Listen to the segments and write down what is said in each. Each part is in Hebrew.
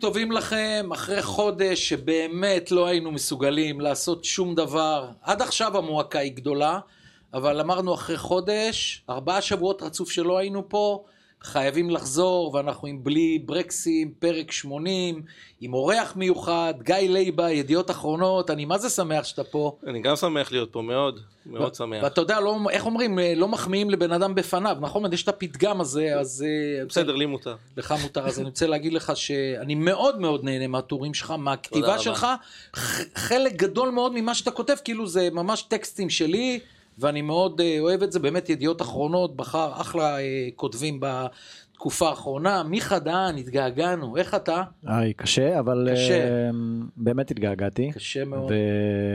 טובים לכם, אחרי חודש שבאמת לא היינו מסוגלים לעשות שום דבר. עד עכשיו המועקה היא גדולה, אבל אמרנו אחרי חודש, ארבעה שבועות רצוף שלא היינו פה, חייבים לחזור, ואנחנו עם בלי ברקסים, פרק 80, עם אורח מיוחד, גיא לייבה, ידיעות אחרונות, אני מה זה שמח שאתה פה. אני גם שמח להיות פה, מאוד, מאוד שמח. ואתה יודע, לא, איך אומרים, לא מחמיאים לבן אדם בפניו, נכון? יש את הפתגם הזה, אז... אה, בסדר, לי מותר. לך מותר, אז אני רוצה להגיד לך שאני מאוד מאוד נהנה מהטורים שלך, מהכתיבה שלך. חלק גדול מאוד ממה שאתה כותב, כאילו זה ממש טקסטים שלי. ואני מאוד אה, אוהב את זה, באמת ידיעות אחרונות, בחר אחלה אה, כותבים בתקופה האחרונה. מיכה דהן, התגעגענו, איך אתה? היי, קשה, אבל קשה. Uh, באמת התגעגעתי. קשה מאוד.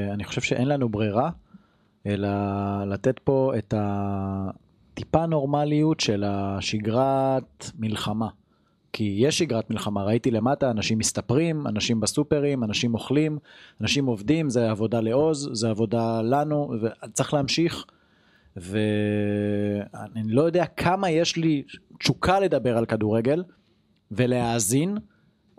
ואני חושב שאין לנו ברירה, אלא לתת פה את הטיפה נורמליות של השגרת מלחמה. כי יש שגרת מלחמה, ראיתי למטה אנשים מסתפרים, אנשים בסופרים, אנשים אוכלים, אנשים עובדים, זה עבודה לעוז, זה עבודה לנו, וצריך להמשיך. ואני לא יודע כמה יש לי תשוקה לדבר על כדורגל ולהאזין,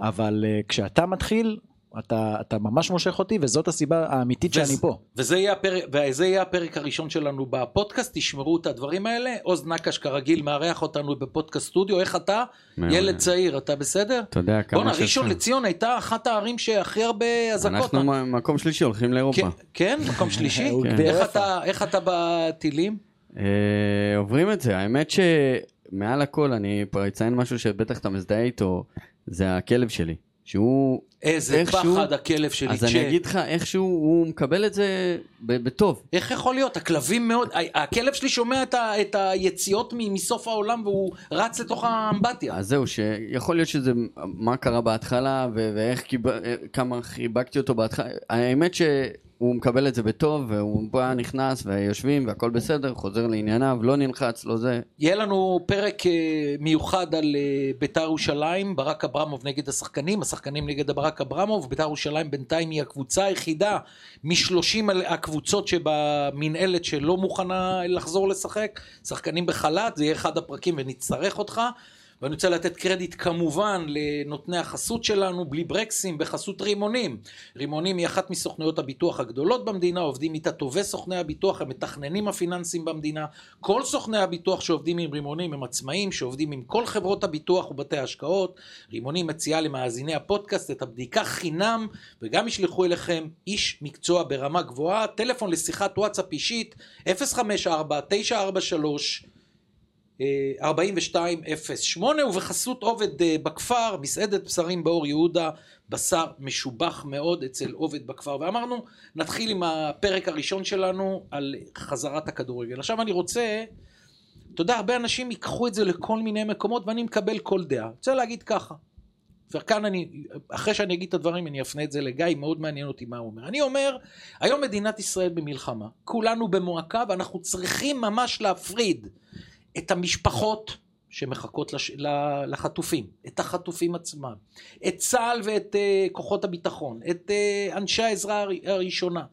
אבל uh, כשאתה מתחיל, אתה, אתה ממש מושך אותי, וזאת הסיבה האמיתית וזה, שאני פה. וזה יהיה, הפרק, וזה יהיה הפרק הראשון שלנו בפודקאסט, תשמרו את הדברים האלה. עוז נקש כרגיל מארח אותנו בפודקאסט סטודיו, איך אתה? מאוד. ילד צעיר, אתה בסדר? אתה יודע כמה בואנה, ראשון לציון הייתה אחת הערים שהכי הרבה אזעקות. אנחנו מה... מקום שלישי, הולכים לאירופה. כן, כן מקום שלישי? כן. איך, אתה, איך אתה בטילים? אה, עוברים את זה, האמת שמעל הכל, אני פה אציין משהו שבטח אתה מזדהה איתו, זה הכלב שלי. שהוא... איזה פחד הכלב שלי. אז אני אגיד לך, איכשהו הוא מקבל את זה בטוב. איך יכול להיות? הכלבים מאוד... הכלב שלי שומע את, ה, את היציאות מסוף העולם והוא רץ לתוך האמבטיה. אז זהו, שיכול להיות שזה... מה קרה בהתחלה ואיך... כמה חיבקתי אותו בהתחלה. האמת ש... הוא מקבל את זה בטוב, והוא בא נכנס, ויושבים, והכל בסדר, חוזר לענייניו, לא נלחץ, לא זה. יהיה לנו פרק אה, מיוחד על אה, ביתר ירושלים, ברק אברמוב נגד השחקנים, השחקנים נגד ברק אברמוב, ביתר ירושלים בינתיים היא הקבוצה היחידה משלושים הקבוצות שבמנהלת שלא מוכנה לחזור לשחק, שחקנים בחל"ת, זה יהיה אחד הפרקים ונצטרך אותך. ואני רוצה לתת קרדיט כמובן לנותני החסות שלנו, בלי ברקסים, בחסות רימונים. רימונים היא אחת מסוכנויות הביטוח הגדולות במדינה, עובדים איתה טובי סוכני הביטוח, הם מתכננים הפיננסים במדינה. כל סוכני הביטוח שעובדים עם רימונים הם עצמאים, שעובדים עם כל חברות הביטוח ובתי ההשקעות. רימונים מציעה למאזיני הפודקאסט את הבדיקה חינם, וגם ישלחו אליכם איש מקצוע ברמה גבוהה. טלפון לשיחת וואטסאפ אישית, 054 943 4208 ובחסות עובד אה, בכפר, מסעדת בשרים באור יהודה, בשר משובח מאוד אצל עובד בכפר. ואמרנו, נתחיל עם הפרק הראשון שלנו על חזרת הכדורגל. עכשיו אני רוצה, אתה יודע, הרבה אנשים ייקחו את זה לכל מיני מקומות ואני מקבל כל דעה. רוצה להגיד ככה, וכאן אני, אחרי שאני אגיד את הדברים, אני אפנה את זה לגיא, מאוד מעניין אותי מה הוא אומר. אני אומר, היום מדינת ישראל במלחמה, כולנו במועקה ואנחנו צריכים ממש להפריד. את המשפחות שמחכות לש... לחטופים, את החטופים עצמם, את צה"ל ואת uh, כוחות הביטחון, את uh, אנשי העזרה הראשונה.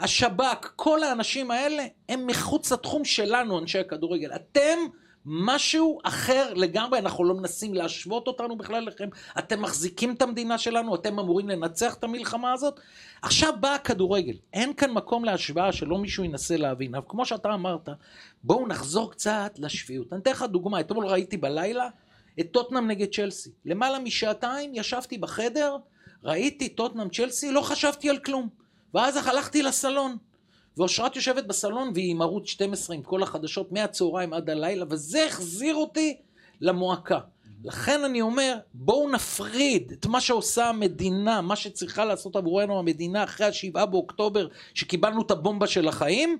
השב"כ, כל האנשים האלה הם מחוץ לתחום שלנו, אנשי הכדורגל. אתם משהו אחר לגמרי, אנחנו לא מנסים להשוות אותנו בכלל לכם, אתם מחזיקים את המדינה שלנו, אתם אמורים לנצח את המלחמה הזאת. עכשיו בא הכדורגל, אין כאן מקום להשוואה שלא מישהו ינסה להבין, אבל כמו שאתה אמרת, בואו נחזור קצת לשפיות. אני אתן לך דוגמה, אתמול ראיתי בלילה את טוטנאם נגד צ'לסי. למעלה משעתיים ישבתי בחדר, ראיתי טוטנאם צ'לסי, לא חשבתי על כלום. ואז הלכתי לסלון. ואושרת יושבת בסלון והיא עם ערוץ 12 עם כל החדשות מהצהריים עד הלילה, וזה החזיר אותי למועקה. לכן אני אומר, בואו נפריד את מה שעושה המדינה, מה שצריכה לעשות עבורנו המדינה אחרי השבעה באוקטובר, שקיבלנו את הבומבה של החיים,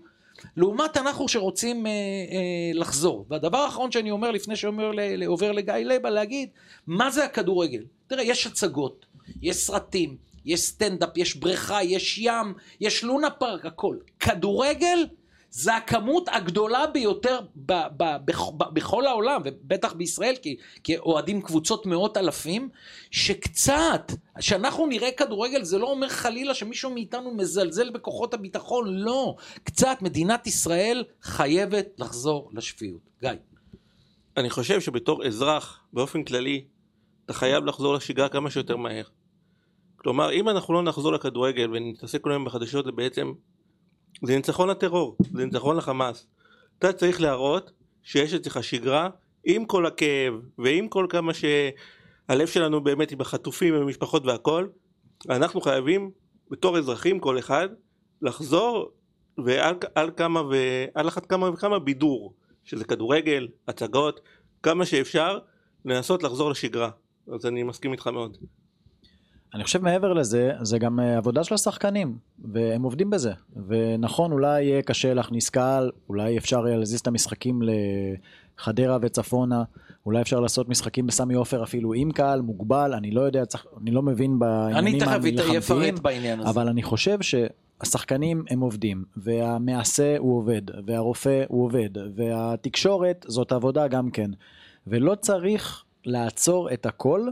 לעומת אנחנו שרוצים אה, אה, לחזור. והדבר האחרון שאני אומר לפני שעובר לגיא לבה, להגיד, מה זה הכדורגל? תראה, יש הצגות, יש סרטים, יש סטנדאפ, יש בריכה, יש ים, יש לונה פארק, הכל. כדורגל זה הכמות הגדולה ביותר ב, ב, ב, ב, בכל העולם, ובטח בישראל, כי, כי אוהדים קבוצות מאות אלפים, שקצת, שאנחנו נראה כדורגל, זה לא אומר חלילה שמישהו מאיתנו מזלזל בכוחות הביטחון, לא. קצת, מדינת ישראל חייבת לחזור לשפיות. גיא. אני חושב שבתור אזרח, באופן כללי, אתה חייב לחזור לשגרה כמה שיותר מהר. כלומר, אם אנחנו לא נחזור לכדורגל ונתעסק כל היום בחדשות, זה בעצם, זה ניצחון לטרור, זה ניצחון לחמאס. אתה צריך להראות שיש אצלך שגרה עם כל הכאב ועם כל כמה שהלב שלנו באמת עם החטופים ובמשפחות והכל, אנחנו חייבים בתור אזרחים כל אחד לחזור ועל על כמה ועל אחת כמה וכמה בידור שזה כדורגל, הצגות, כמה שאפשר לנסות לחזור לשגרה אז אני מסכים איתך מאוד. אני חושב מעבר לזה, זה גם אה, עבודה של השחקנים, והם עובדים בזה. ונכון, אולי יהיה קשה להכניס קהל, אולי אפשר יהיה להזיז את המשחקים לחדרה וצפונה, אולי אפשר לעשות משחקים בסמי עופר אפילו עם קהל מוגבל, אני לא יודע, צריך, אני לא מבין בעניינים המלחמתיים. אני תכף אפרט בעניין הזה. אבל אני חושב שהשחקנים הם עובדים, והמעשה הוא עובד, והרופא הוא עובד, והתקשורת זאת עבודה גם כן. ולא צריך לעצור את הכל.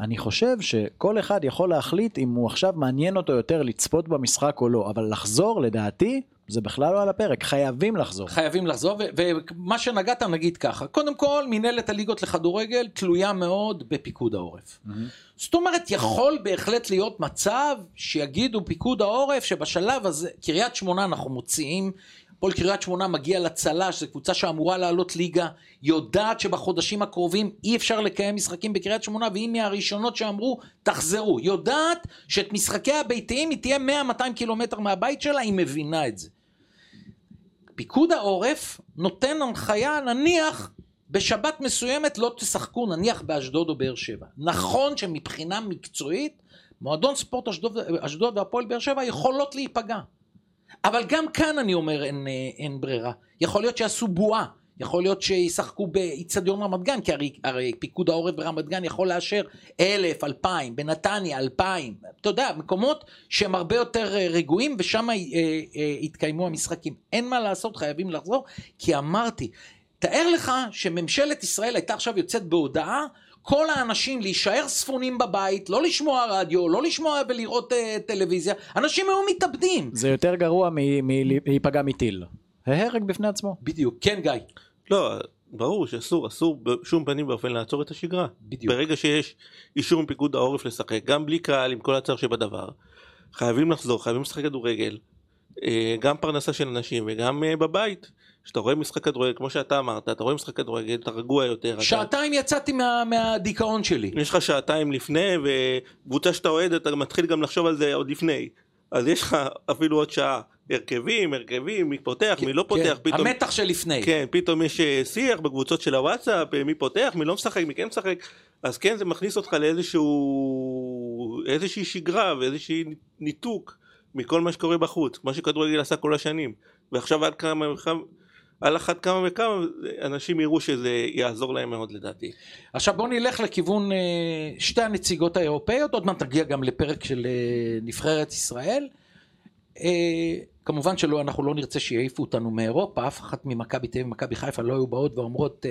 אני חושב שכל אחד יכול להחליט אם הוא עכשיו מעניין אותו יותר לצפות במשחק או לא, אבל לחזור לדעתי זה בכלל לא על הפרק, חייבים לחזור. חייבים לחזור, ומה שנגעת נגיד ככה, קודם כל מנהלת הליגות לכדורגל תלויה מאוד בפיקוד העורף. Mm-hmm. זאת אומרת, יכול בהחלט להיות מצב שיגידו פיקוד העורף שבשלב הזה, קריית שמונה אנחנו מוציאים הפועל קריית שמונה מגיע לצל"ש, זו קבוצה שאמורה לעלות ליגה, יודעת שבחודשים הקרובים אי אפשר לקיים משחקים בקריית שמונה, והיא מהראשונות שאמרו, תחזרו. יודעת שאת משחקי הביתיים היא תהיה 100-200 קילומטר מהבית שלה, היא מבינה את זה. פיקוד העורף נותן הנחיה, נניח, בשבת מסוימת לא תשחקו, נניח באשדוד או באר שבע. נכון שמבחינה מקצועית, מועדון ספורט אשדוד והפועל באר שבע יכולות להיפגע. אבל גם כאן אני אומר אין, אה, אין ברירה. יכול להיות שיעשו בועה, יכול להיות שישחקו באיצטדיון רמת גן, כי הרי, הרי פיקוד העורף ברמת גן יכול לאשר אלף, אלפיים, בנתניה אלפיים, אתה יודע, מקומות שהם הרבה יותר אה, רגועים ושם אה, אה, יתקיימו המשחקים. אין מה לעשות, חייבים לחזור, כי אמרתי, תאר לך שממשלת ישראל הייתה עכשיו יוצאת בהודעה כל האנשים להישאר ספונים בבית, לא לשמוע רדיו, לא לשמוע ולראות uh, טלוויזיה, אנשים היו מתאבדים. זה יותר גרוע מלהיפגע מטיל. ההרג בפני עצמו. בדיוק, כן גיא. לא, ברור שאסור, אסור בשום פנים ואופן לעצור את השגרה. בדיוק. ברגע שיש אישור מפיקוד העורף לשחק, גם בלי קהל, עם כל הצער שבדבר, חייבים לחזור, חייבים לשחק כדורגל, אה, גם פרנסה של אנשים וגם אה, בבית. כשאתה רואה משחק כדורגל, כמו שאתה אמרת, אתה רואה משחק כדורגל, אתה רגוע יותר. שעתיים אתה... יצאתי מה, מהדיכאון שלי. יש לך שעתיים לפני, וקבוצה שאתה אוהד, אתה מתחיל גם לחשוב על זה עוד לפני. אז יש לך אפילו עוד שעה. הרכבים, הרכבים, מי פותח, כן, מי לא פותח, כן. פתאום... המתח שלפני. כן, פתאום יש אה, שיח בקבוצות של הוואטסאפ, אה, מי פותח, מי לא משחק, מי כן משחק. אז כן, זה מכניס אותך לאיזשהו... איזושהי שגרה ואיזשהו ניתוק מכל מה שקורה בחוץ, מה שכדורגל עשה כל השנים. ועכשיו עד כמה... על אחת כמה וכמה אנשים יראו שזה יעזור להם מאוד לדעתי. עכשיו בוא נלך לכיוון אה, שתי הנציגות האירופאיות, עוד מעט נגיע גם לפרק של אה, נבחרת ישראל. אה, כמובן שלא, אנחנו לא נרצה שיעיפו אותנו מאירופה, אף אחת ממכבי תל אביב ומכבי חיפה לא היו באות ואומרות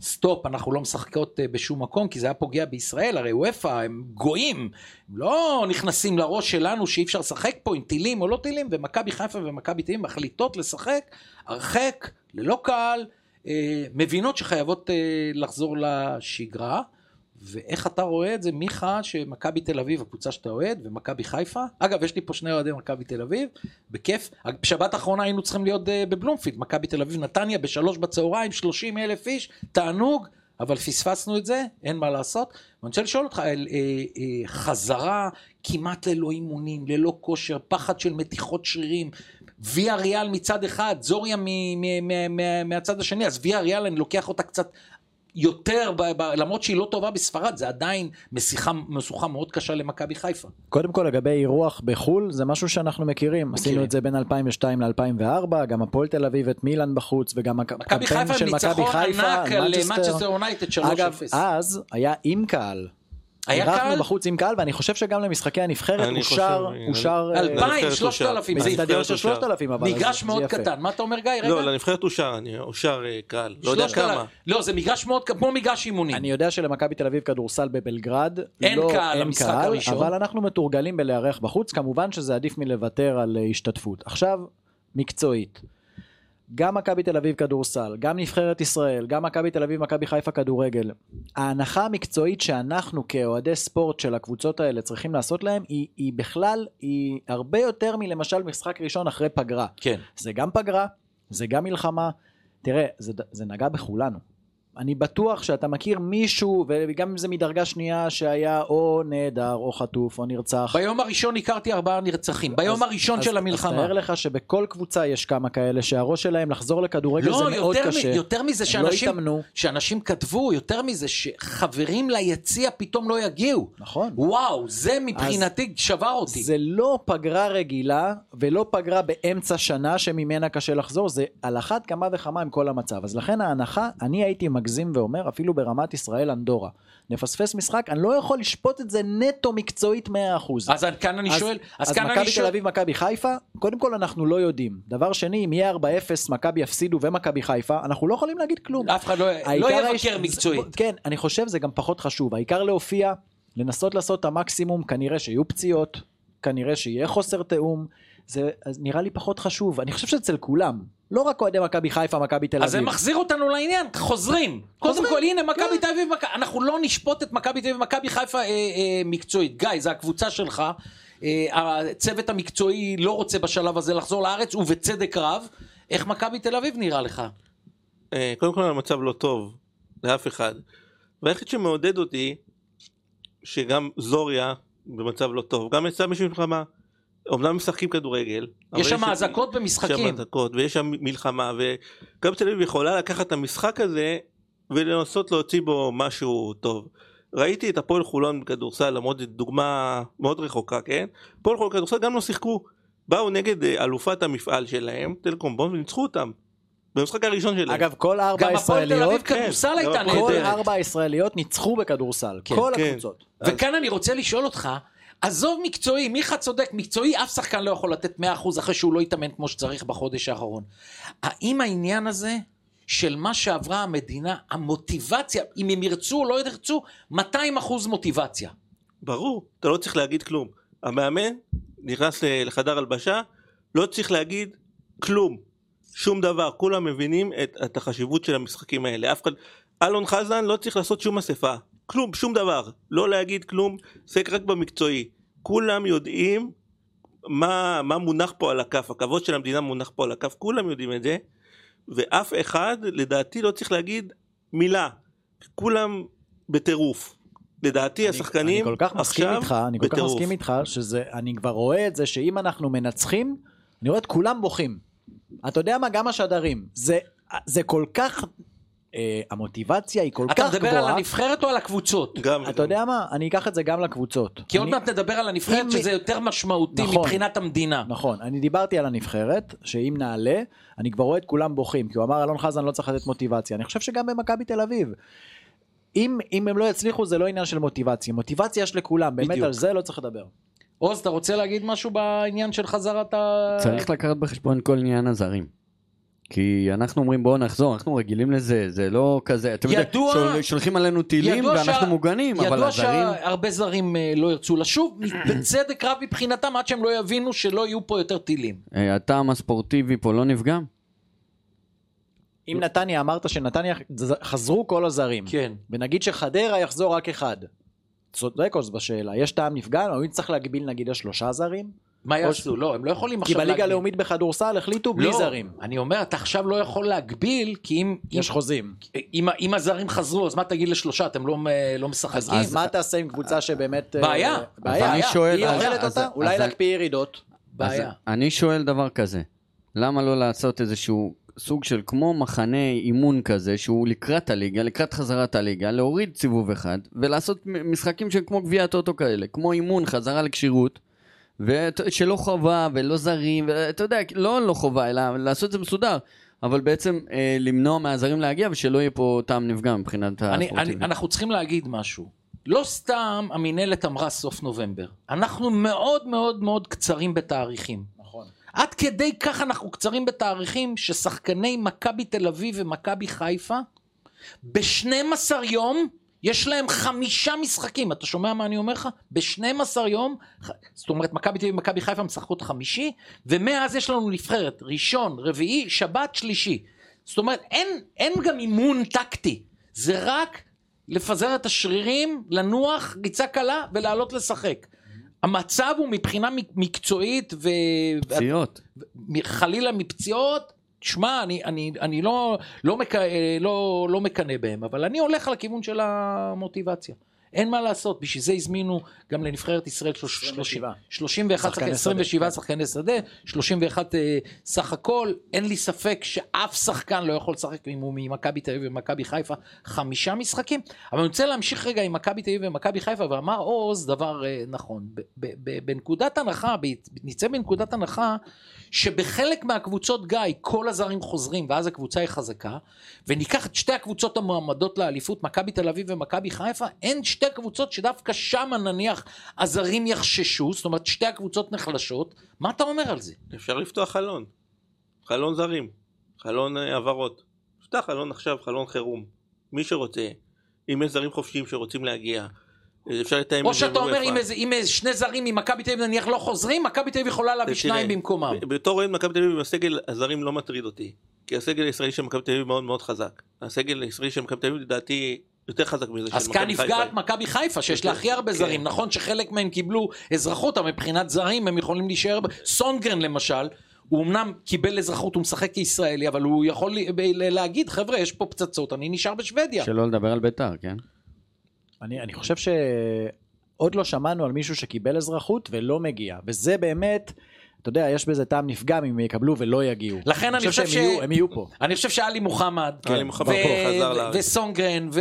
סטופ, אנחנו לא משחקות בשום מקום, כי זה היה פוגע בישראל, הרי וופא הם גויים, הם לא נכנסים לראש שלנו שאי אפשר לשחק פה עם טילים או לא טילים, ומכבי חיפה ומכבי תל אביב מחליטות לשחק הרחק, ללא קהל, מבינות שחייבות לחזור לשגרה. ואיך אתה רואה את זה, מיכה, שמכבי תל אביב, הקבוצה שאתה אוהד, ומכבי חיפה? אגב, יש לי פה שני אוהדי מכבי תל אביב, בכיף. בשבת האחרונה היינו צריכים להיות אה, בבלומפילד, מכבי תל אביב נתניה, בשלוש בצהריים, 30 אלף איש, תענוג, אבל פספסנו את זה, אין מה לעשות. ואני רוצה לשאול אותך, על אה, אה, חזרה כמעט ללא אימונים, ללא כושר, פחד של מתיחות שרירים, ויה ריאל מצד אחד, זוריה מהצד השני, אז ויה ריאל אני לוקח אותה קצת יותר, ב, ב, למרות שהיא לא טובה בספרד, זה עדיין משיחה, משוכה מאוד קשה למכבי חיפה. קודם כל לגבי אירוח בחו"ל, זה משהו שאנחנו מכירים. מכירים. עשינו את זה בין 2002 ל-2004, גם הפועל תל אביב את מילאן בחוץ, וגם הקמפיין של מכבי חיפה, ענק על מצ'סטר יונייטד 3-0. אגב, אז היה עם קהל. היה קהל? אירחנו בחוץ עם קהל, ואני חושב שגם למשחקי הנבחרת אושר, אושר... אה, אלפיים, שלושת אלפים. זה באצטדיון של שלושת אלפים, אבל מגרש מאוד קטן. מה אתה אומר, גיא? רגע. לא, לנבחרת אושר, אושר אה, קהל. לא יודע כמה. לא, זה מגרש מאוד, כמו מגרש אימונים. אני יודע שלמכבי תל אביב כדורסל בבלגרד, אין לא, קהל למשחק הראשון. אבל אנחנו מתורגלים בלארח בחוץ, כמובן שזה עדיף מלוותר על אה, השתתפות. עכשיו, מקצועית. גם מכבי תל אביב כדורסל, גם נבחרת ישראל, גם מכבי תל אביב, מכבי חיפה כדורגל, ההנחה המקצועית שאנחנו כאוהדי ספורט של הקבוצות האלה צריכים לעשות להם, היא, היא בכלל, היא הרבה יותר מלמשל משחק ראשון אחרי פגרה. כן. זה גם פגרה, זה גם מלחמה. תראה, זה, זה נגע בכולנו. אני בטוח שאתה מכיר מישהו, וגם אם זה מדרגה שנייה, שהיה או נעדר, או חטוף, או נרצח. ביום הראשון הכרתי ארבעה נרצחים, ביום אז- הראשון אז- של אז המלחמה. תאר לך שבכל קבוצה יש כמה כאלה שהראש שלהם לחזור לכדורגל לא, זה מאוד יותר, קשה. מ, יותר מזה לא שאנשים, התאמנו. שאנשים כתבו, יותר מזה שחברים ליציע פתאום לא יגיעו. נכון. וואו, זה מבחינתי שבר אותי. זה לא פגרה רגילה ולא פגרה באמצע שנה שממנה קשה לחזור, זה על אחת כמה וכמה עם כל המצב. אז לכן ההנחה, אני הייתי מגזים ואומר, אפילו ברמת ישראל אנדורה, נפספס משחק, אני לא יכול לשפוט את זה נטו מקצועית 100%. אז כאן אני שואל, אז, אז כאן אני מכבי תל שואל, אביב, מכבי חיפה, קודם כל אנחנו לא יודעים. דבר שני, אם יהיה 4-0, מכבי יפסידו ומכבי חיפה, אנחנו לא יכולים להגיד כלום. אף אחד לא, לא יבקר האיש- מקצועית. כן, אני חושב זה גם פחות חשוב. העיקר להופיע, לנסות לעשות את המקסימום, כנראה שיהיו פציעות, כנראה שיהיה חוסר תיאום. זה אז נראה לי פחות חשוב. אני חושב שאצל כולם, לא רק אוהדי מכבי חיפה, מכבי תל אביב. אז זה מחזיר אותנו לעניין, חוזרים. קודם כל, הנה, מכבי כן. תל אביב, אנחנו לא נשפוט את מכבי תל אביב ומכבי חיפה אה, אה, מקצועית. גיא, זו הקבוצה שלך. אה, הצוות המקצועי לא רוצה בשלב הזה לחזור לארץ, ובצדק רב. איך מכבי תל אביב נראה לך? קודם כל המצב לא טוב לאף אחד. והיחיד שמעודד אותי, שגם זוריה במצב לא טוב, גם אצלם יש מלחמה. אומנם משחקים כדורגל. יש שם אזעקות יש שם במשחקים. אזעקות ויש שם מלחמה וגם תל אביב יכולה לקחת את המשחק הזה ולנסות להוציא בו משהו טוב. ראיתי את הפועל חולון בכדורסל למרות זו דוגמה מאוד רחוקה כן הפועל חולון בכדורסל גם לא שיחקו באו נגד אה, אלופת המפעל שלהם טלקום בון וניצחו אותם במשחק הראשון שלהם. אגב, כל ארבע גם הפועל תל אביב הישראליות, כדורסל כן, הייתה גם הפועל כל נהדרת. ארבע הישראליות ניצחו בכדורסל. כן, כל כן. הקבוצות. וכאן אני רוצה לשאול אותך, עזוב מקצועי, מיכה צודק, מקצועי אף שחקן לא יכול לתת 100% אחרי שהוא לא התאמן כמו שצריך בחודש האחרון. האם העניין הזה של מה שעברה המדינה, המוטיבציה, אם הם ירצו או לא ירצו, 200% מוטיבציה. ברור אתה לא צריך להגיד כלום המאמן נכנס לחדר הלבשה לא צריך להגיד כלום שום דבר כולם מבינים את, את החשיבות של המשחקים האלה אף אחד אלון חזן לא צריך לעשות שום אספה כלום שום דבר לא להגיד כלום עוסק רק במקצועי כולם יודעים מה, מה מונח פה על הכף הכבוד של המדינה מונח פה על הכף כולם יודעים את זה ואף אחד לדעתי לא צריך להגיד מילה כולם בטירוף לדעתי השחקנים אני כל כך מסכים עכשיו איתך, אני כל כך בטירוף. מסכים איתך, שזה, אני כבר רואה את זה שאם אנחנו מנצחים, אני רואה את כולם בוכים. אתה יודע מה? גם השדרים. זה, זה כל כך, המוטיבציה היא כל אתה כך מדבר על גבוהה. הנבחרת או על הקבוצות? גם אתה יודע מה? אני אקח את זה גם לקבוצות. כי עוד אני- מעט נדבר על הנבחרת אם- שזה יותר משמעותי נכון. מבחינת המדינה. נכון, אני דיברתי על הנבחרת, שאם נעלה, אני כבר רואה את כולם בוכים, כי הוא אמר אלון חזן לא צריך לתת מוטיבציה. אני חושב שגם במכבי תל אביב. אם, אם הם לא יצליחו זה לא עניין של מוטיבציה, מוטיבציה יש לכולם, באמת בדיוק. על זה לא צריך לדבר. עוז, אתה רוצה להגיד משהו בעניין של חזרת ה... צריך לקחת בחשבון כל עניין הזרים. כי אנחנו אומרים בואו נחזור, אנחנו רגילים לזה, זה לא כזה, אתם יודעים, ידוע- שול- שולחים עלינו טילים ידוע ואנחנו שה- מוגנים, אבל ידוע הזרים, שהרבה זרים אה, לא ירצו לשוב, בצדק רב מבחינתם, עד שהם לא יבינו שלא יהיו פה יותר טילים. אה, הטעם הספורטיבי פה לא נפגם? אם נתניה אמרת שנתניה חזרו כל הזרים, כן. ונגיד שחדרה יחזור רק אחד. צודק עוז בשאלה, יש טעם נפגע, או אם צריך להגביל נגיד לשלושה זרים? מה יעשו? לא, הם לא יכולים כי עכשיו בליגה להגביל. הלאומית בכדורסל החליטו בלי לא, זרים. אני אומר, אתה עכשיו לא יכול להגביל, כי אם... יש אם- חוזים. אם, אם הזרים חזרו, אז מה תגיד לשלושה? אתם לא, לא משחקים? אז מה תעשה עם קבוצה שבאמת... אה, בעיה. בעיה. אני שואל- היא אז- אוכלת אז- אותה? אז- אולי אז- להקפיא ירידות. בעיה. אז אני שואל דבר כזה, למה לא לעשות איזשהו סוג של כמו מחנה אימון כזה, שהוא לקראת הליגה, לקראת חזרת הליגה, להוריד סיבוב אחד, ולעשות משחקים שהם כמו גביע הטוטו כאלה, כמו אימון, חזרה לכשירות, ושלא חובה ולא זרים, ואתה יודע, לא לא חובה, אלא לעשות את זה מסודר. אבל בעצם אה, למנוע מהזרים להגיע ושלא יהיה פה טעם נפגע מבחינת אני, אני, הספורטיבי. אנחנו צריכים להגיד משהו. לא סתם המינהלת אמרה סוף נובמבר. אנחנו מאוד מאוד מאוד קצרים בתאריכים. נכון. עד כדי כך אנחנו קצרים בתאריכים ששחקני מכבי תל אביב ומכבי חיפה ב-12 יום יש להם חמישה משחקים, אתה שומע מה אני אומר לך? ב-12 יום, זאת אומרת, מכבי תל אביב ומכבי חיפה משחקות חמישי, ומאז יש לנו נבחרת, ראשון, רביעי, שבת, שלישי. זאת אומרת, אין, אין גם אימון טקטי, זה רק לפזר את השרירים, לנוח, ריצה קלה ולעלות לשחק. המצב הוא מבחינה מק- מקצועית ו... פציעות. חלילה מפציעות, שמע, אני, אני, אני לא, לא, מק, לא, לא מקנא בהם, אבל אני הולך לכיוון של המוטיבציה. אין מה לעשות, בשביל זה הזמינו גם לנבחרת ישראל שלוש- 27. 31 שחקני שחקני, שדה, 27 כן. שחקני שדה, 31 אה, סך הכל, אין לי ספק שאף שחקן לא יכול לשחק אם הוא ממכבי תל אביב ומכבי חיפה חמישה משחקים, אבל אני רוצה להמשיך רגע עם מכבי תל אביב ומכבי חיפה, ואמר עוז דבר אה, נכון, בנקודת הנחה, נצא בנקודת הנחה שבחלק מהקבוצות גיא כל הזרים חוזרים ואז הקבוצה היא חזקה וניקח את שתי הקבוצות המועמדות לאליפות מכבי תל אביב ומכבי חיפה אין שתי קבוצות שדווקא שם נניח הזרים יחששו זאת אומרת שתי הקבוצות נחלשות מה אתה אומר על זה? אפשר לפתוח חלון. חלון זרים. חלון אה, העברות. פתח חלון עכשיו, חלון חירום. מי שרוצה. אם יש זרים חופשיים שרוצים להגיע. אה, אפשר לתאם או שאתה אומר באופ"א. אם, איזה, אם איזה שני זרים ממכבי תל אביב נניח לא חוזרים מכבי תל אביב יכולה להביא שניים במקומם בתור אוהד מכבי תל אביב הסגל הזרים לא מטריד אותי. כי הסגל הישראלי של מכבי תל אביב מאוד מאוד חזק. הסגל הישראלי של מכבי תל אביב לדעתי יותר חזק מזה של אז מכבי כאן חיפה. נפגעת מכבי חיפה שיש לה הכי הרבה כן. זרים נכון שחלק מהם קיבלו אזרחות אבל מבחינת זרים הם יכולים להישאר סונגרן למשל הוא אמנם קיבל אזרחות הוא משחק כישראלי אבל הוא יכול להגיד חבר'ה יש פה פצצות אני נשאר בשוודיה שלא לדבר על ביתר, כן? אני, אני חושב שעוד לא שמענו על מישהו שקיבל אזרחות ולא מגיע, וזה באמת, אתה יודע, יש בזה טעם נפגם אם יקבלו ולא יגיעו. לכן אני חושב שהם ש- יהיו, הם יהיו פה. אני חושב שאלי מוחמד לארץ. וסונגרן ו...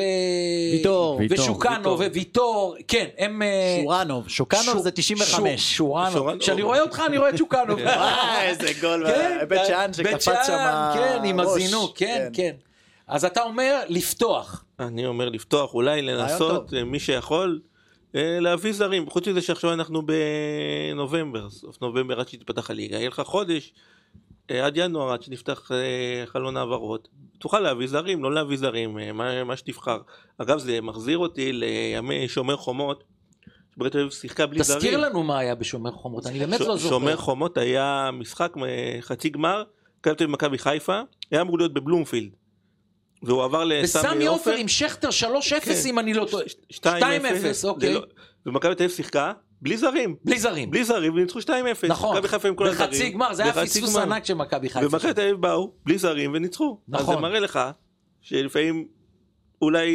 ויטור. ויטור. ושוקנו ויטור. וויטור כן הם אה, שורנוב, שוקנוב שו- זה 95. שו- שורנוב. כשאני רואה אותך אני רואה את שוקנוב. וואי, איזה גול, כן, בית שאן שקפץ שם. כן, עם. הזינוק, כן, כן. אז אתה אומר לפתוח. אני אומר לפתוח, אולי לנסות. אה, מי שיכול, אה, להביא זרים. חוץ מזה שעכשיו אנחנו בנובמבר, סוף נובמבר עד שתפתח הליגה. יהיה לך חודש, אה, עד ינואר, עד שנפתח אה, חלון העברות. תוכל להביא זרים, לא להביא זרים, אה, מה, מה שתבחר. אגב, זה מחזיר אותי לימי שומר חומות. שברית אביב שיחקה בלי זרים. תזכיר לנו מה היה בשומר חומות, אני באמת ש- לא זוכר. שומר חומות היה משחק אה, חצי גמר, מכבי תל אביב מכבי חיפה, היה אמור להיות בבלומפילד. והוא עבר לסמי עופר. עם שכטר 3-0 כן. אם אני לא טועה. 2-0, 2-0, אוקיי. ללא- ומכבי תל אביב שיחקה בלי זרים, בלי זרים. בלי זרים וניצחו 2-0. נכון. מכבי חיפה עם כל הזרים. בחצי גמר, זה היה פספוס. ענק של מכבי חיפה. ומכבי תל אביב באו בלי זרים וניצחו. אז נכון. זה מראה לך שלפעמים אולי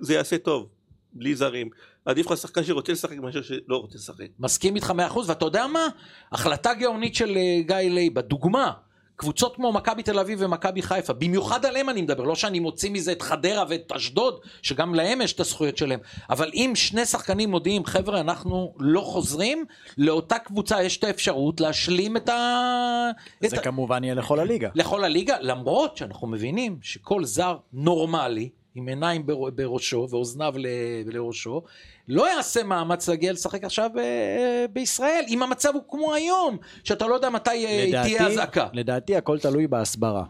זה יעשה טוב, בלי זרים. עדיף לך שחקן שרוצה לשחק מאשר שלא רוצה לשחק. מסכים איתך מאה אחוז, ואתה יודע מה? החלטה גאונית של אה, גיא לייבה, דוגמה. קבוצות כמו מכבי תל אביב ומכבי חיפה, במיוחד עליהם אני מדבר, לא שאני מוציא מזה את חדרה ואת אשדוד, שגם להם יש את הזכויות שלהם, אבל אם שני שחקנים מודיעים, חבר'ה, אנחנו לא חוזרים, לאותה קבוצה יש את האפשרות להשלים את ה... את זה ה- כמובן יהיה לכל הליגה. לכל הליגה, למרות שאנחנו מבינים שכל זר נורמלי, עם עיניים בר- בראשו ואוזניו לראשו, לא יעשה מאמץ להגיע לשחק עכשיו אה, בישראל, אם המצב הוא כמו היום, שאתה לא יודע מתי אה, תהיה אזעקה. לדעתי הכל תלוי בהסברה.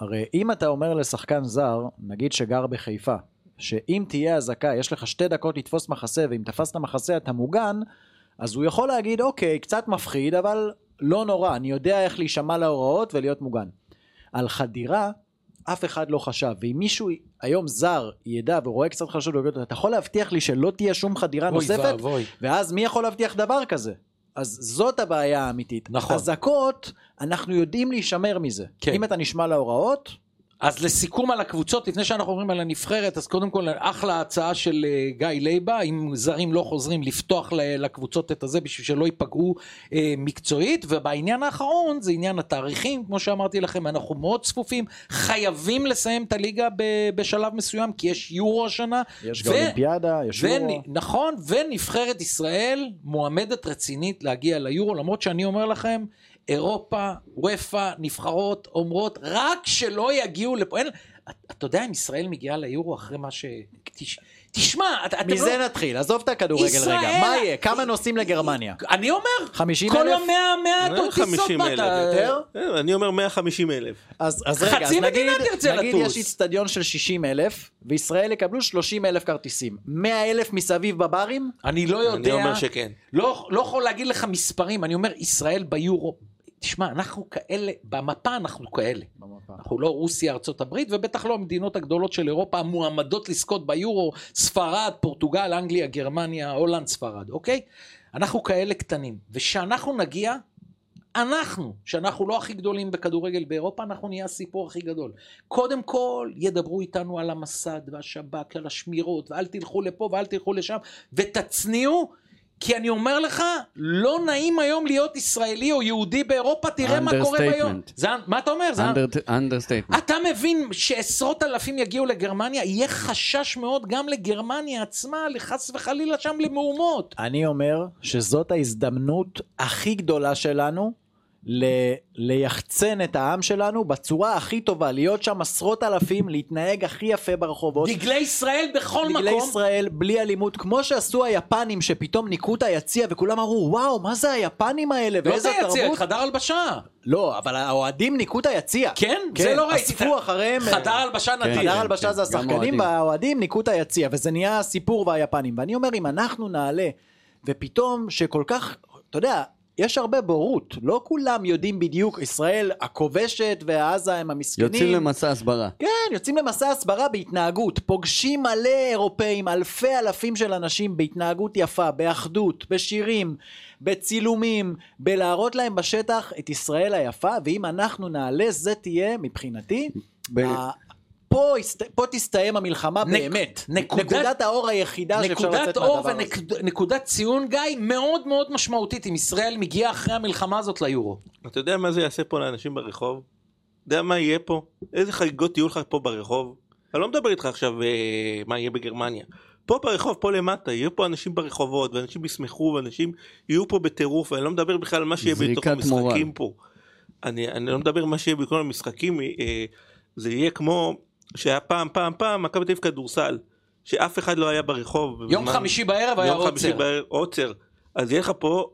הרי אם אתה אומר לשחקן זר, נגיד שגר בחיפה, שאם תהיה אזעקה, יש לך שתי דקות לתפוס מחסה, ואם תפסת מחסה אתה מוגן, אז הוא יכול להגיד, אוקיי, קצת מפחיד, אבל לא נורא, אני יודע איך להישמע להוראות ולהיות מוגן. על חדירה, אף אחד לא חשב, ואם מישהו היום זר ידע ורואה קצת חשוד, אתה יכול להבטיח לי שלא תהיה שום חדירה אוי נוספת? ואבוי. ואז מי יכול להבטיח דבר כזה? אז זאת הבעיה האמיתית. נכון. אזעקות, אנחנו יודעים להישמר מזה. כן. אם אתה נשמע להוראות, אז לסיכום על הקבוצות, לפני שאנחנו עוברים על הנבחרת, אז קודם כל אחלה הצעה של אה, גיא לייבה, אם זרים לא חוזרים לפתוח לקבוצות את הזה בשביל שלא ייפגעו אה, מקצועית, ובעניין האחרון זה עניין התאריכים, כמו שאמרתי לכם, אנחנו מאוד צפופים, חייבים לסיים את הליגה ב- בשלב מסוים, כי יש יורו השנה. יש ו- גם אולימפיאדה, יש ונ- יורו. נכון, ונבחרת ישראל מועמדת רצינית להגיע ליורו, למרות שאני אומר לכם, אירופה, וופא, נבחרות אומרות, רק שלא יגיעו לפה. אין, אתה יודע אם ישראל מגיעה ליורו אחרי מה ש... תש- תשמע, אתה- אתם מזה לא... נתחיל, עזוב את הכדורגל ישראל- רגע. מה יהיה? כמה נוסעים לגרמניה? אני אומר, 50 כל אלף? יום 100 100 לא טיסות 50 באת. אלף. יותר? אה, אני אומר 150 אלף. אז, אז רגע, חצי אז נגיד, נגיד לטוס. יש איצטדיון של 60 אלף, וישראל יקבלו 30 אלף כרטיסים. 100 אלף מסביב בברים? אני לא יודע, אני אומר שכן. לא, לא יכול להגיד לך מספרים, אני אומר, ישראל ביורו, תשמע, אנחנו כאלה, במפה אנחנו כאלה. אנחנו לא רוסיה, ארצות הברית, ובטח לא המדינות הגדולות של אירופה המועמדות לזכות ביורו, ספרד, פורטוגל, אנגליה, גרמניה, הולנד, ספרד, אוקיי? אנחנו כאלה קטנים. ושאנחנו נגיע, אנחנו, שאנחנו לא הכי גדולים בכדורגל באירופה, אנחנו נהיה הסיפור הכי גדול. קודם כל, ידברו איתנו על המסד והשב"כ, על השמירות, ואל תלכו לפה ואל תלכו לשם, ותצניעו, כי אני אומר לך, לא נעים היום להיות ישראלי או יהודי באירופה, תראה מה קורה ביום. Understatement. זה, מה אתה אומר? זה, understatement. אתה מבין שעשרות אלפים יגיעו לגרמניה, יהיה חשש מאוד גם לגרמניה עצמה, לחס וחלילה שם למהומות. אני אומר שזאת ההזדמנות הכי גדולה שלנו ל- ליחצן את העם שלנו בצורה הכי טובה, להיות שם עשרות אלפים, להתנהג הכי יפה ברחובות. דגלי ישראל בכל דגלי מקום. ישראל בלי אלימות, כמו שעשו היפנים שפתאום ניקו את היציע וכולם אמרו וואו מה זה היפנים האלה לא ואיזה את היציע, את תרבות. חדר הלבשה. לא אבל האוהדים ניקו את היציע. כן? זה לא ראיתי. אספו אחריהם. חדר הלבשה נדיר. חדר הלבשה כן, זה גם השחקנים אוהדים. והאוהדים ניקו את היציע וזה נהיה הסיפור והיפנים ואני אומר אם אנחנו נעלה ופתאום שכל כך אתה יודע יש הרבה בורות לא כולם יודעים בדיוק ישראל הכובשת ועזה הם המסכנים. יוצאים למסע הסברה. כן, יוצאים למסע הסברה בהתנהגות, פוגשים מלא אירופאים, אלפי אלפים של אנשים בהתנהגות יפה, באחדות, בשירים, בצילומים, בלהראות להם בשטח את ישראל היפה, ואם אנחנו נעלה זה תהיה מבחינתי, ב- פה. פה תסתיים המלחמה נק- באמת, נקודת- נקודת האור היחידה שאפשר נקודת לצאת אור מהדבר הזה. ונקודת ציון, גיא, מאוד מאוד משמעותית אם ישראל מגיעה אחרי המלחמה הזאת ליורו. אתה יודע מה זה יעשה פה לאנשים ברחוב? אתה יודע מה יהיה פה? איזה חגיגות יהיו לך פה ברחוב? אני לא מדבר איתך עכשיו אה, מה יהיה בגרמניה. פה ברחוב, פה למטה, יהיו פה אנשים ברחובות, ואנשים ישמחו, ואנשים יהיו פה בטירוף, ואני לא מדבר בכלל על מה שיהיה בתוך המשחקים מורל. פה. אני, אני לא מדבר על מה שיהיה בכל המשחקים, אה, זה יהיה כמו שהיה פעם, פעם, פעם, מכבי תל אביב כדורסל, שאף אחד לא היה ברחוב. יום בזמן- חמישי בערב היה יום חמישי עוצר. בערב עוצר. אז יהיה לך פה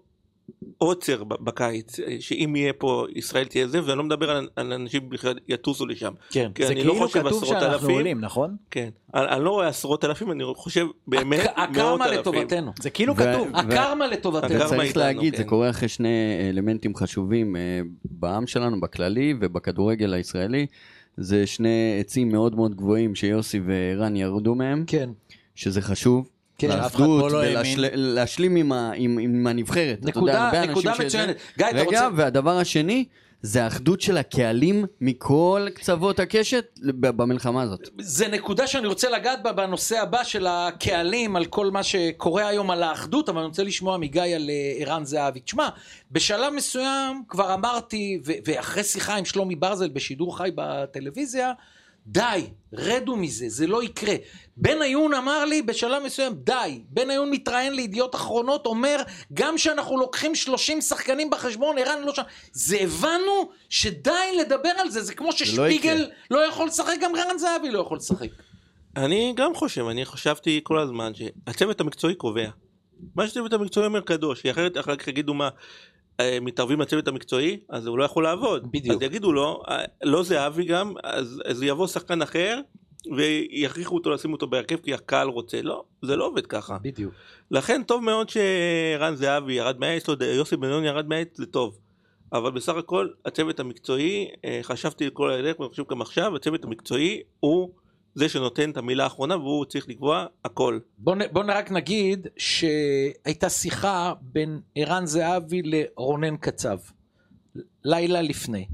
עוצר ב- בקיץ, שאם יהיה פה ישראל תהיה זה, ואני לא מדבר על, על אנשים בכלל יטוסו לשם. כן. כי זה אני לא כאילו חושב כתוב עשרות שאנחנו אלפים. עולים, נכון? כן. אני, אני לא רואה עשרות אלפים, אני חושב באמת הק- מאות הקרמה אלפים. לטובתנו. זה כאילו ו- כתוב. הקרמה לטובתנו. וצריך איתנו, להגיד, זה כן. קורה אחרי שני אלמנטים חשובים אה, בעם שלנו, בכללי ובכדורגל הישראלי. זה שני עצים מאוד מאוד גבוהים שיוסי וערן ירדו מהם, כן. שזה חשוב. כן, שאף אחד פה לא האמין. ולהשלים עם, עם, עם הנבחרת. אתה יודע, נקודה- נקודה מצוינת. גיא, אתה רגע, רוצה- והדבר השני, זה האחדות של הקהלים מכל קצוות הקשת במלחמה הזאת. זה נקודה שאני רוצה לגעת בה בנושא הבא של הקהלים, על כל מה שקורה היום על האחדות, אבל אני רוצה לשמוע מגיא על אה, ערן זהבי. תשמע, בשלב מסוים כבר אמרתי, ואחרי שיחה עם שלומי ברזל בשידור חי בטלוויזיה, די, רדו מזה, זה לא יקרה. בניון אמר לי בשלב מסוים, די. בניון מתראיין לידיעות אחרונות, אומר, גם שאנחנו לוקחים 30 שחקנים בחשבון, ערן לא שם. זה הבנו שדי לדבר על זה, זה כמו ששפיגל לא יכול לשחק, גם ערן זהבי לא יכול לשחק. אני גם חושב, אני חשבתי כל הזמן שהצוות המקצועי קובע. מה שהצוות המקצועי אומר קדוש, אחרת אחר כך יגידו מה, מתערבים לצוות המקצועי, אז הוא לא יכול לעבוד. בדיוק. אז יגידו לו, אה, לא זהבי גם, אז, אז יבוא שחקן אחר, ויכריחו אותו לשים אותו בהרכב כי הקהל רוצה. לא, זה לא עובד ככה. בדיוק. לכן טוב מאוד שרן זהבי ירד מהעץ, לא יודע, יוסי בן-נון ירד מהעץ, זה טוב. אבל בסך הכל הצוות המקצועי, אה, חשבתי כל הדרך ואני חושב גם עכשיו, הצוות המקצועי הוא זה שנותן את המילה האחרונה והוא צריך לקבוע הכל. בוא, נ- בוא רק נגיד שהייתה שיחה בין ערן זהבי לרונן קצב, לילה לפני.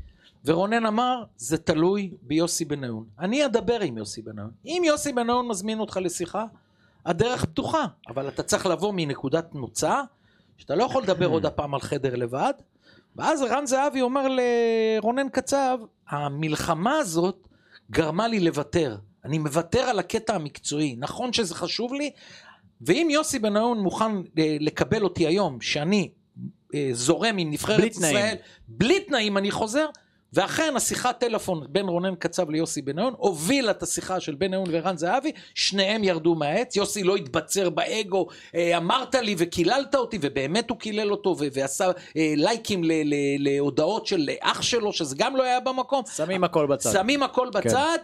ורונן אמר, זה תלוי ביוסי בניון. אני אדבר עם יוסי בניון. אם יוסי בניון מזמין אותך לשיחה, הדרך פתוחה, אבל אתה צריך לבוא מנקודת מוצא, שאתה לא יכול לדבר עוד הפעם על חדר לבד. ואז ערן זהבי אומר לרונן קצב, המלחמה הזאת גרמה לי לוותר. אני מוותר על הקטע המקצועי. נכון שזה חשוב לי, ואם יוסי בניון מוכן אה, לקבל אותי היום, שאני אה, זורם עם נבחרת בלי תנאים. ישראל, בלי תנאים אני חוזר, ואכן השיחת טלפון בין רונן קצב ליוסי בניון הובילה את השיחה של בניון וערן זהבי, שניהם ירדו מהעץ, יוסי לא התבצר באגו, אה, אמרת לי וקיללת אותי, ובאמת הוא קילל אותו ועשה לייקים להודעות של אח שלו, שזה גם לא היה במקום. שמים הכל בצד. שמים הכל בצד.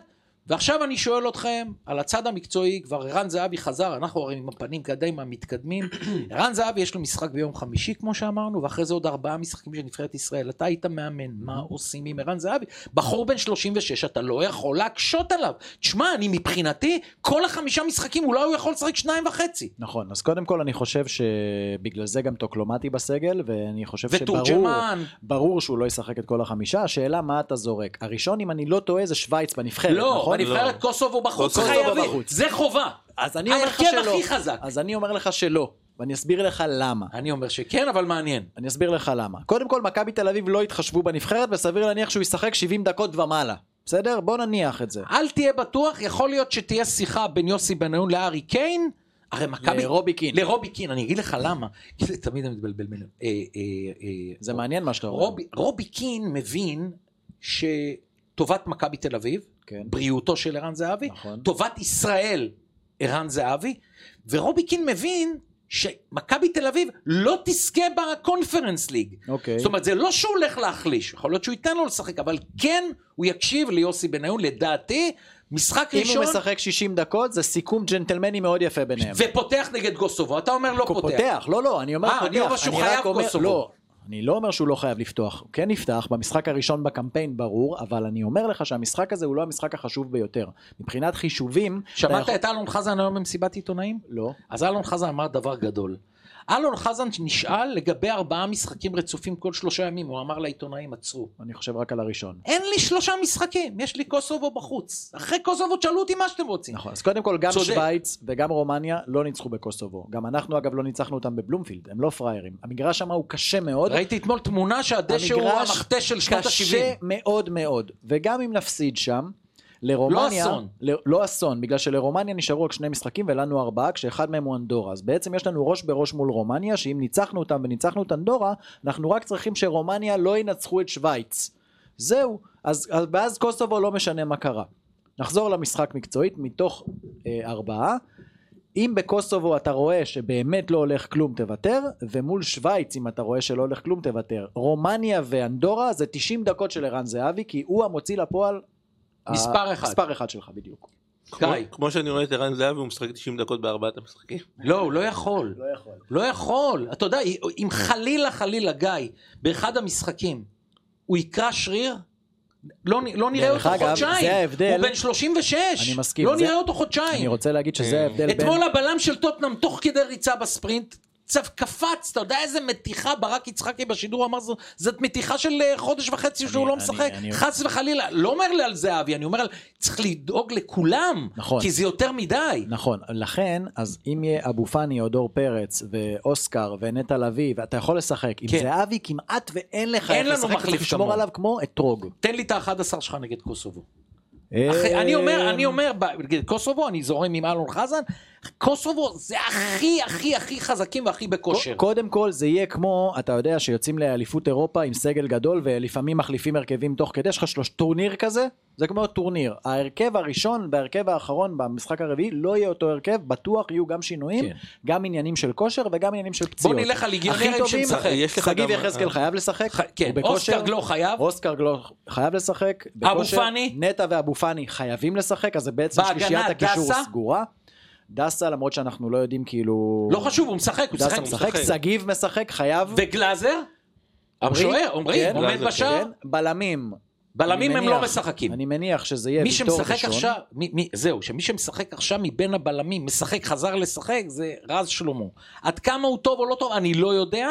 ועכשיו אני שואל אתכם, על הצד המקצועי, כבר ערן זהבי חזר, אנחנו הרי עם הפנים קדימה מתקדמים. ערן זהבי יש לו משחק ביום חמישי, כמו שאמרנו, ואחרי זה עוד ארבעה משחקים של נבחרת ישראל. אתה היית מאמן, מה עושים עם ערן זהבי? בחור בן 36, אתה לא יכול להקשות עליו. תשמע, אני מבחינתי, כל החמישה משחקים, אולי הוא יכול לשחק שניים וחצי. נכון, אז קודם כל אני חושב שבגלל זה גם טוקלומטי בסגל, ואני חושב שברור. ברור שהוא לא ישחק את כל החמישה, השאלה מה אתה זורק. הראשון, אם אני לא טועה, זה שווייץ בנבחרת, לא, נכון? בנבחרת קוסובו בחוץ קוסובו חייבים. בחוץ. זה חובה. אז אני אומר לך ההרכב שלא. הכי חזק. אז אני אומר לך שלא, ואני אסביר לך למה. אני אומר שכן, אבל מעניין. אני אסביר לך למה. קודם כל, מכבי תל אביב לא התחשבו בנבחרת, וסביר להניח שהוא ישחק 70 דקות ומעלה. בסדר? בוא נניח את זה. אל תהיה בטוח, יכול להיות שתהיה שיחה בין יוסי בניון לארי קיין. הרי מכבי... לרובי קין. לרובי קין, אני אגיד לך למה. כי זה תמיד אני מתבלבל ביניהם. אה, אה, אה, זה מעניין מה שאתה אומר. רובי, רובי קין מבין שטובת מכבי תל אביב, כן. בריאותו של ערן זהבי, נכון. טובת ישראל, ערן זהבי, ורובי קין מבין שמכבי תל אביב לא תזכה בקונפרנס ליג. אוקיי. זאת אומרת, זה לא שהוא הולך להחליש, יכול להיות שהוא ייתן לו לשחק, אבל כן, הוא יקשיב ליוסי בניון, לדעתי, משחק אם ראשון, הוא משחק 60 דקות, זה סיכום ג'נטלמני מאוד יפה ביניהם. ופותח נגד קוסובו, אתה אומר לא פותח. פותח, לא, לא, אני אומר אה, פותח. אני אומר שהוא חייב אומר- קוסובו. לא, אני לא אומר שהוא לא חייב לפתוח. הוא כן יפתח במשחק הראשון בקמפיין, ברור, אבל אני אומר לך שהמשחק הזה הוא לא המשחק החשוב ביותר. מבחינת חישובים... שמעת יכול- את אלון חזן היום במסיבת עיתונאים? לא. אז אלון חזן אמר דבר גדול. אלון חזן נשאל לגבי ארבעה משחקים רצופים כל שלושה ימים, הוא אמר לעיתונאים עצרו. אני חושב רק על הראשון. אין לי שלושה משחקים, יש לי קוסובו בחוץ. אחרי קוסובו תשאלו אותי מה שאתם רוצים. נכון, אז קודם כל גם צודק. שווייץ וגם רומניה לא ניצחו בקוסובו. גם אנחנו אגב לא ניצחנו אותם בבלומפילד, הם לא פראיירים. המגרש שם הוא קשה מאוד. ראיתי אתמול תמונה שהדשא הוא המכתש של שנות קשה ה-70. מאוד מאוד, וגם אם נפסיד שם, לרומניה, לא אסון. ל, לא אסון, בגלל שלרומניה נשארו רק שני משחקים ולנו ארבעה, כשאחד מהם הוא אנדורה. אז בעצם יש לנו ראש בראש מול רומניה, שאם ניצחנו אותם וניצחנו את אנדורה, אנחנו רק צריכים שרומניה לא ינצחו את שווייץ. זהו, אז, אז ואז קוסובו לא משנה מה קרה. נחזור למשחק מקצועית, מתוך אה, ארבעה. אם בקוסובו אתה רואה שבאמת לא הולך כלום תוותר, ומול שווייץ אם אתה רואה שלא הולך כלום תוותר. רומניה ואנדורה זה 90 דקות של ערן זהבי, כי הוא המוציא לפועל... מספר אחד. מספר אחד שלך בדיוק. כמו- כמו שאני רואה את ערן זהבי הוא משחק 90 דקות בארבעת המשחקים. לא, הוא לא יכול. לא יכול. לא יכול. אתה יודע, אם חלילה חלילה גיא, באחד המשחקים, הוא יקרא שריר, לא, לא נראה אותו אגב, חודשיים. זה ההבדל. הוא בן 36. אני מסכים, לא זה- נראה אותו חודשיים. אני רוצה להגיד שזה אה, ההבדל בין... אתמול הבלם של טוטנאם, תוך כדי ריצה בספרינט, צו קפץ, אתה יודע איזה מתיחה ברק יצחקי בשידור אמר, זאת מתיחה של אה, חודש וחצי שהוא אני- לא אני- משחק, אני- חס וחלילה, לא אומר לי על זהבי, אני אומר על, צריך לדאוג לכולם, נכון. כי זה יותר מדי. נכון, לכן, אז אם יהיה אבו פאני או דור פרץ ואוסקר ונטע לביא, ואתה יכול לשחק, עם כן. זהבי כמעט ואין לך אין לנו מחליף כמוהו. עליו כמו אתרוג. תן לי את ה-11 שלך נגד קוסובו. אה, אחי, אני אומר, אני אומר, נגד קוסובו, אני זורם עם אלון חזן, קוסובו זה הכי הכי הכי חזקים והכי בכושר. קודם כל זה יהיה כמו, אתה יודע שיוצאים לאליפות אירופה עם סגל גדול ולפעמים מחליפים הרכבים תוך כדי, יש לך שלוש טורניר כזה, זה כמו טורניר. ההרכב הראשון וההרכב האחרון במשחק הרביעי לא יהיה אותו הרכב, בטוח יהיו גם שינויים, כן. גם עניינים של כושר וגם עניינים של פציעות. נלך על ליגיונרים שמשחק. שגיב יחזקאל אה. חייב לשחק, ח- כן. אוסקר גלו חייב, אוסקר גלו חייב לשחק, אבו בכושר. פאני? נטע ואבו פאני חייבים לשחק, אז זה בעצם שלישיית הקישור? סגורה. דסה למרות שאנחנו לא יודעים כאילו... לא חשוב, הוא משחק, הוא משחק. משחק, שגיב משחק, חייב. וגלאזר? השוער, עומרי, כן, עומד גלאזר, בשער? כן, בלמים. בלמים הם לא משחקים. אני מניח שזה יהיה מי ויטור שמשחק ראשון. עכשיו, מי, מי, זהו, שמי שמשחק עכשיו מבין הבלמים, משחק, חזר לשחק, זה רז שלמה. עד כמה הוא טוב או לא טוב, אני לא יודע,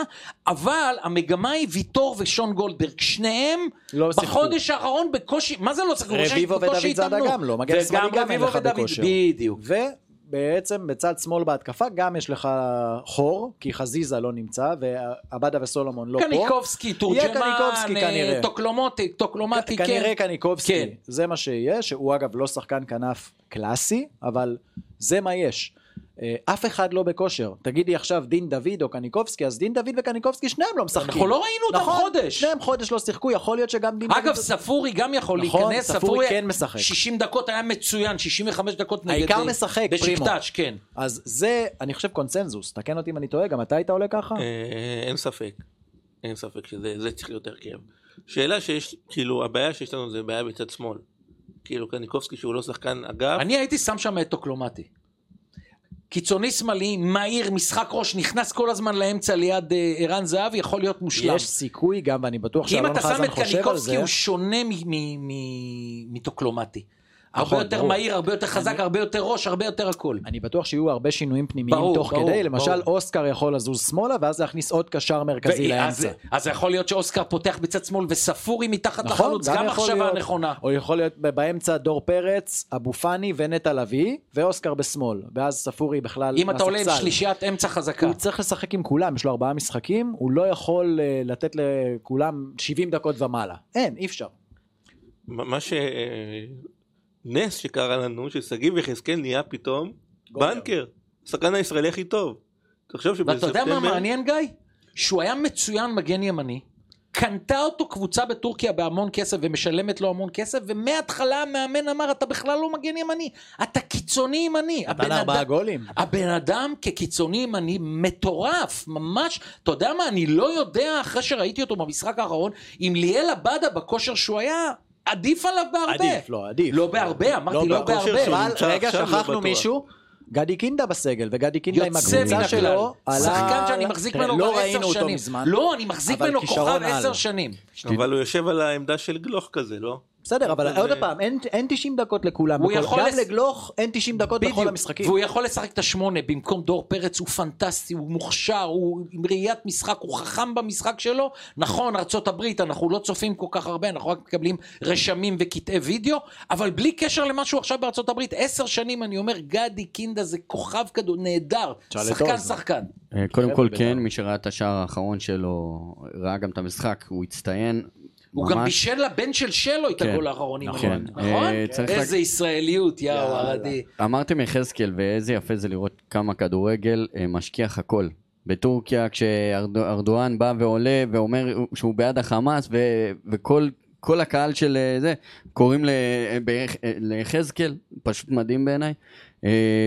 אבל המגמה היא ויטור ושון גולדברג, שניהם לא שיחקו. בחודש האחרון בקושי, מה זה לא שיחקו? רביבו בקושי ודוד זאדה. גם לא, מגן שמאלי גם אין לך בכושר. בדיוק. ובעצם בצד שמאל בהתקפה גם יש לך חור, כי חזיזה לא נמצא, ועבדה וסולומון לא פה. קניקובסקי, קניקובסקי תורג'מן, אה. טוקלומטי, טוקלומטי, כן. כנראה קניקובסקי, כן. זה מה שיהיה, שהוא אגב לא שחקן כנף קלאסי, אבל זה מה יש. אה, אף אחד לא בכושר. תגידי עכשיו דין דוד או קניקובסקי, אז דין דוד וקניקובסקי שניהם לא משחקים. אנחנו לא ראינו אותם נכון, חודש. שניהם חודש לא שיחקו, יכול להיות שגם דין אגב, דוד... ספורי גם יכול נכון, להיכנס, ספורי כן משחק. 60 דקות היה מצוין, 65 דקות נגד... העיקר אה, משחק, פרימו. בשקטש, כן. אז זה, אני חושב קונצנזוס, תקן אותי אם אני טועה, גם אתה היית עולה ככה? אה, אין ספק, אין ספק שזה זה צריך להיות הרכב. שאלה שיש, כאילו הבעיה שיש לנו זה בעיה בצד שמאל. כאילו קניקובסקי שהוא לא שחקן אגף, אני הייתי שם שם את טוקלומטי. קיצוני שמאלי, מהיר, משחק ראש, נכנס כל הזמן לאמצע ליד אה, ערן זהבי, יכול להיות מושלם. יש סיכוי גם, ואני בטוח כי אם שאלון אתה שם חזן את חושב על קניקובסקי זה. הוא שונה מ- מ- מ- מטוקלומטי. הרבה נכון, יותר ברור. מהיר, הרבה יותר חזק, אני- הרבה יותר ראש, הרבה יותר הכל. אני בטוח שיהיו הרבה שינויים פנימיים ברור, תוך ברור, כדי, למשל ברור. אוסקר יכול לזוז שמאלה ואז להכניס עוד קשר מרכזי ואז- לאמצע. אז יכול להיות שאוסקר פותח בצד שמאל וספורי מתחת נכון, לחלוץ, גם גם יכול מחשבה להיות. נכונה. או יכול להיות באמצע דור פרץ, אבו פאני ונטע לביא, ואוסקר בשמאל, ואז ספורי בכלל אם אתה עולה עם. שלישיית אמצע חזקה. הוא צריך לשחק עם כולם, יש לו ארבעה משחקים, הוא לא יכול אה, לתת לכולם 70 דקות ומעלה. אין, אי אפשר. מה ש... נס שקרה לנו, ששגיב יחזקאל נהיה פתאום. בנקר, השחקן הישראלי הכי טוב. תחשוב ואתה יודע מה שבספטמבר, מעניין גיא? שהוא היה מצוין מגן ימני, קנתה אותו קבוצה בטורקיה בהמון כסף ומשלמת לו המון כסף, ומההתחלה המאמן אמר אתה בכלל לא מגן ימני, אתה קיצוני ימני. נתן הבן ארבעה אדם- גולים. הבן אדם כקיצוני ימני מטורף, ממש, אתה יודע מה, אני לא יודע אחרי שראיתי אותו במשחק האחרון, אם ליאל עבדה בכושר שהוא היה, עדיף עליו בהרבה. עדיף, לא, עדיף. לא בהרבה, אמרתי לא בהרבה. אבל רגע, לא שכחנו. מישהו. גדי קינדה בסגל, וגדי קינדה עם הקבוצה. שלו, עלה... שחקן שאני מחזיק ממנו לא כבר ראינו עשר אותו שנים. מזמן. לא, אני מחזיק ממנו כוכב. עשר שנים. אבל הוא יושב על העמדה של גלוך כזה, לא? בסדר, אבל עוד פעם, אין- אין 90 דקות לכולם. הוא בכל- יכול גם לס- לגלוך אין 90 דקות בכל המשחקים. והוא יכול לשחק את השמונה במקום דור פרץ, הוא פנטסטי, הוא מוכשר, הוא עם ראיית משחק, הוא חכם במשחק שלו. נכון, הברית, אנחנו לא צופים כל כך הרבה, אנחנו רק מקבלים רשמים וקטעי וידאו, אבל בלי קשר למה שהוא עכשיו הברית, עשר שנים אני אומר, גדי קינדה זה כוכב כדור, נהדר, שחקן. שחקן. אה, קודם כל בבית"ר. כן, מי שראה את השער האחרון שלו, ראה גם את המשחק, הוא הצטיין. הוא גם. בישל לבן של שלו את כן, הגול האחרון, נכון. נכון? אה, צריך איזה ישראליות, יאו. ערדי. אמרתם יחזקאל, ואיזה יפה זה לראות כמה כדורגל אה, משכיח הכל. בטורקיה, כשארדואן בא ועולה ואומר שהוא בעד החמאס, ו- וכל כל הקהל של אה, זה, קוראים ליחזקאל, פשוט מדהים בעיניי.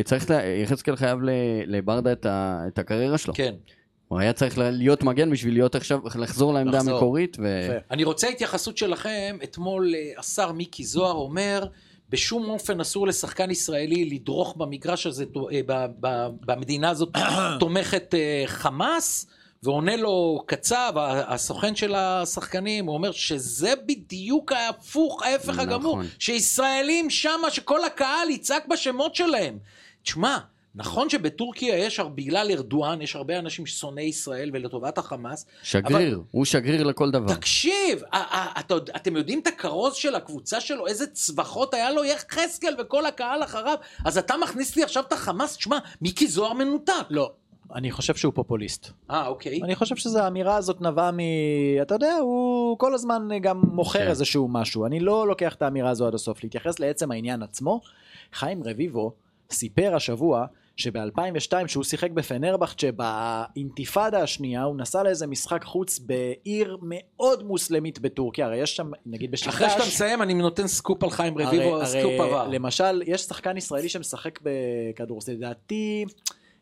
צריך, יחזקאל חייב לברדה את, ה- את הקריירה שלו. כן. הוא היה צריך להיות מגן בשביל להיות עכשיו, לחזור לעמדה לחזור. המקורית. ו... אני רוצה התייחסות שלכם, אתמול אה, השר מיקי זוהר אומר, בשום אופן אסור לשחקן ישראלי לדרוך במגרש הזה, אה, ב- ב- במדינה הזאת תומכת אה, חמאס, ועונה לו קצב, הסוכן של השחקנים, הוא אומר שזה בדיוק ההפוך, ההפך נכון. הגמור, שישראלים שמה, שכל הקהל יצעק בשמות שלהם. תשמע, נכון שבטורקיה יש, בגלל ארדואן, יש הרבה אנשים ששונאי ישראל ולטובת החמאס, שגריר, הוא שגריר לכל דבר. תקשיב, אתם יודעים את הכרוז של הקבוצה שלו, איזה צווחות היה לו, יחזקאל וכל הקהל אחריו, אז אתה מכניס לי עכשיו את החמאס, תשמע, מיקי זוהר מנותק. לא, אני חושב שהוא פופוליסט. אה, אוקיי. אני חושב שזו האמירה הזאת נבעה מ... אתה יודע, הוא כל הזמן גם מוכר כן. איזשהו משהו. אני לא לוקח את האמירה הזו עד הסוף. להתייחס לעצם העניין עצמו, חיים רביבו סיפר השבוע שב-2002, שהוא שיחק בפנרבכצ'ה באינתיפאדה השנייה, הוא נסע לאיזה משחק חוץ בעיר מאוד מוסלמית בטורקיה, הרי יש שם, נגיד בשיקטש... אחרי שאתה מסיים, אני נותן סקופ על חיים רביבו, הרי, סקופ עבר. למשל, יש שחקן ישראלי שמשחק בכדורסל, לדעתי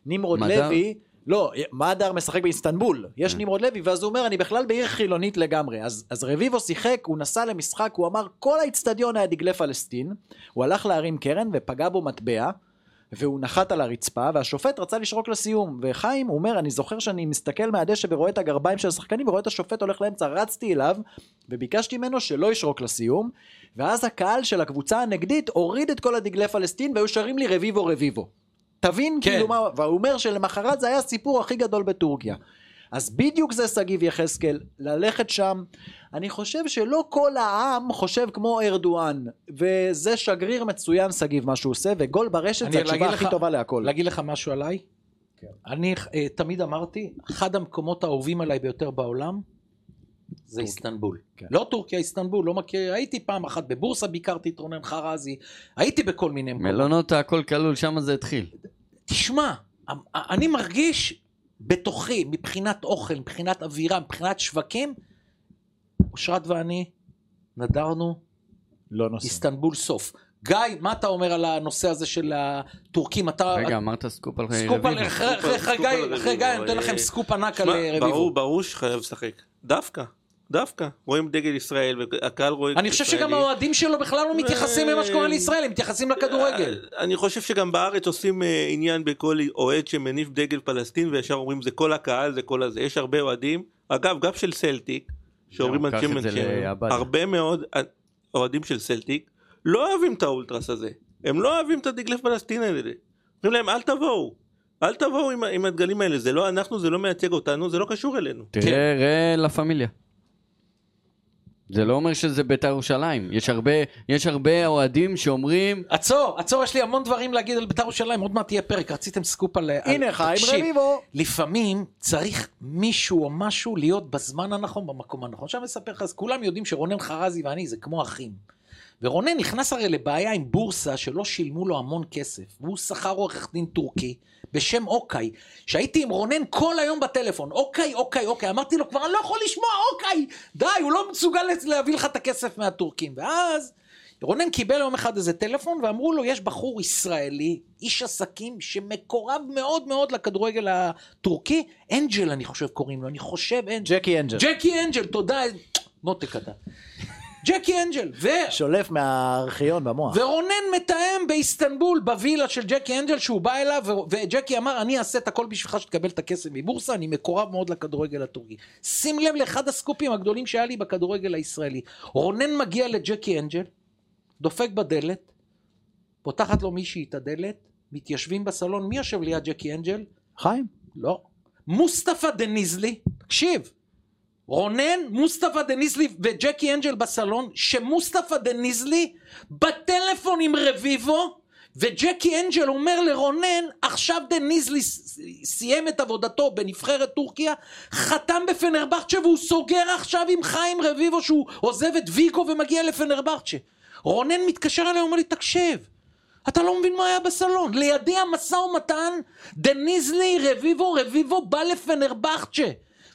נמרוד? לוי, לא, מדר משחק באיסטנבול, יש כן. נמרוד לוי, ואז הוא אומר, אני בכלל בעיר חילונית לגמרי. אז, אז רביבו שיחק, הוא נסע למשחק, הוא אמר, כל האיצטדיון היה דגלי פלסטין, הוא הלך להרים קרן ופגע בו מטבע, והוא נחת על הרצפה, והשופט רצה לשרוק לסיום. וחיים, אומר, אני זוכר שאני מסתכל מהדשא ורואה את הגרביים של השחקנים, ורואה את השופט הולך לאמצע, רצתי אליו, וביקשתי ממנו שלא ישרוק לסיום, ואז הקהל של הקבוצה הנגדית הוריד את כל הדגלי פלסטין, והיו שרים לי רביבו רביבו. תבין כן. כאילו מה, והוא אומר שלמחרת זה היה הסיפור הכי גדול בטורקיה. אז בדיוק זה שגיב יחזקאל, ללכת שם. אני חושב שלא כל העם חושב כמו ארדואן, וזה שגריר מצוין שגיב מה שהוא עושה, וגול ברשת זה התשובה הכי טובה להכל. להגיד לך משהו עליי? כן. אני אה, תמיד אמרתי, אחד המקומות האהובים עליי ביותר בעולם, זה איסטנבול. כן. לא טורקיה, איסטנבול, לא מכיר, הייתי פעם אחת בבורסה, ביקרתי את רונן חרזי, הייתי בכל מיני מקומות. מלונות הכל כלול, שם זה התחיל. תשמע, אני מרגיש בתוכי, מבחינת אוכל, מבחינת אווירה, מבחינת שווקים, אושרת ואני נדרנו לא נוסע. איסטנבול סוף. גיא, מה אתה אומר על הנושא הזה של הטורקים? אתה... רגע, אמרת סקופ על. רביבו. אחרי אחרי- אחרי סקופ על אחרי גיא, אני נותן לכם סקופ ענק על רביבו. ברור, ברור שחייב לשחק. דווקא, דווקא. רואים דגל ישראל והקהל רואה... אני חושב שגם האוהדים שלו בכלל לא מתייחסים למה שקורה לישראל, הם מתייחסים לכדורגל. אה, אני חושב שגם בארץ עושים אה, עניין בכל אוהד שמניף דגל פלסטין וישר אומרים זה כל הקהל זה כל הזה יש הרבה אוהדים אגב גם של סלטיק שאומרים אנשי לעבאדה. הרבה מאוד אה, אוהדים של סלטיק לא אוהבים את האולטרס הזה הם לא אוהבים את הדגלי פלסטין האלה אומרים להם אל תבואו אל תבואו עם, עם הדגלים האלה זה לא אנחנו זה לא מייצג אותנו זה לא קשור אלינו כן. תראה, ראה לה פמיליה. זה לא אומר שזה בית"ר ירושלים. יש הרבה, יש הרבה אוהדים שאומרים, עצור, עצור, יש לי המון דברים להגיד על בית"ר ירושלים, עוד מעט יהיה פרק, רציתם סקופ על... על- הנה חיים תקשיב, רביבו. לפעמים צריך מישהו או משהו להיות בזמן הנכון, במקום הנכון. עכשיו אני אספר לך, אז כולם יודעים שרונן חרזי ואני זה כמו אחים. ורונן נכנס הרי לבעיה עם בורסה שלא שילמו לו המון כסף, והוא שכר עורך דין טורקי בשם אוקיי, שהייתי עם רונן כל היום בטלפון, אוקיי, אוקיי, אוקיי, אמרתי לו כבר אני לא יכול לשמוע אוקיי, די, הוא לא מסוגל להביא לך את הכסף מהטורקים, ואז רונן קיבל יום אחד איזה טלפון ואמרו לו יש בחור ישראלי, איש עסקים שמקורב מאוד מאוד לכדורגל הטורקי, אנג'ל אני חושב קוראים לו, אני חושב אנג'ל, ג'קי אנג'ל. ג'קי אנג'ל, תודה, מותק אתה. ג'קי אנג'ל, ו... שולף מהארכיון במוח. ורונן מתאם באיסטנבול בווילה של ג'קי אנג'ל שהוא בא אליו ו- וג'קי אמר אני אעשה את הכל בשבילך שתקבל את הכסף מבורסה אני מקורב מאוד לכדורגל הטורקי. שים לב לאחד הסקופים הגדולים שהיה לי בכדורגל הישראלי. רונן מגיע לג'קי אנג'ל, דופק בדלת, פותחת לו מישהי את הדלת, מתיישבים בסלון, מי יושב ליד ג'קי אנג'ל? חיים. לא. מוסטפא דניזלי, תקשיב, רונן, מוסטפא דניזלי וג'קי אנג'ל בסלון, שמוסטפא דניזלי בטלפון עם רביבו, וג'קי אנג'ל אומר לרונן, עכשיו דניזלי סיים את עבודתו בנבחרת טורקיה, חתם בפנרבכצ'ה והוא סוגר עכשיו עם חיים רביבו שהוא עוזב את ויגו ומגיע לפנרבכצ'ה. רונן מתקשר אליי ואומר לי, תקשיב, אתה לא מבין מה היה בסלון. לידי המשא ומתן, דניזלי, רביבו, רביבו בא לפנרבכצ'ה.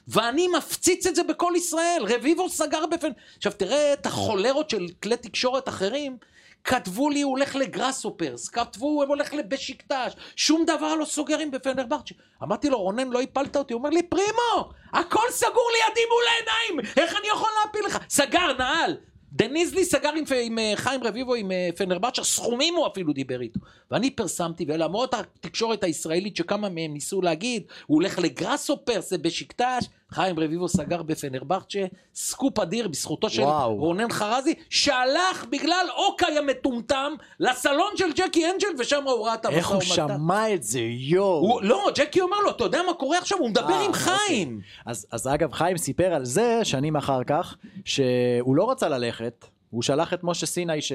ואני מפציץ את זה בכל ישראל. רביבו סגר בפנ... עכשיו תראה את החולרות של כלי תקשורת אחרים. כתבו לי הוא הולך לגראסופרס, כתבו הוא הולך לבשיקטש, שום דבר לא סוגרים בפנרבכצ'ה. אמרתי לו רונן לא הפלת אותי, הוא אומר לי פרימו, הכל סגור לידי מול העיניים, איך אני יכול להפיל לך? סגר, נעל. דניזלי סגר עם, עם אה, חיים רביבו עם אה, פנרבצ'ה, סכומים הוא אפילו דיבר איתו. ואני פרסמתי, ולמרות התקשורת הישראלית שכמה מהם ניסו להגיד, הוא הולך לגראסופר, זה בשיקטש, חיים רביבו סגר בפנרבכצ'ה, סקופ אדיר בזכותו של וואו. רונן חרזי, שהלך בגלל אוקיי המטומטם לסלון של ג'קי אנג'ל, ושם הוא ראה את המשא איך הוא ומתן. שמע את זה, יואו. הוא, לא, ג'קי אומר לו, אתה יודע מה קורה עכשיו? הוא מדבר אה, עם אוקיי. חיים. אז, אז אגב, חיים סיפר על זה שנים אחר כך, שהוא לא רצה ללכת, הוא שלח את משה סיני ש...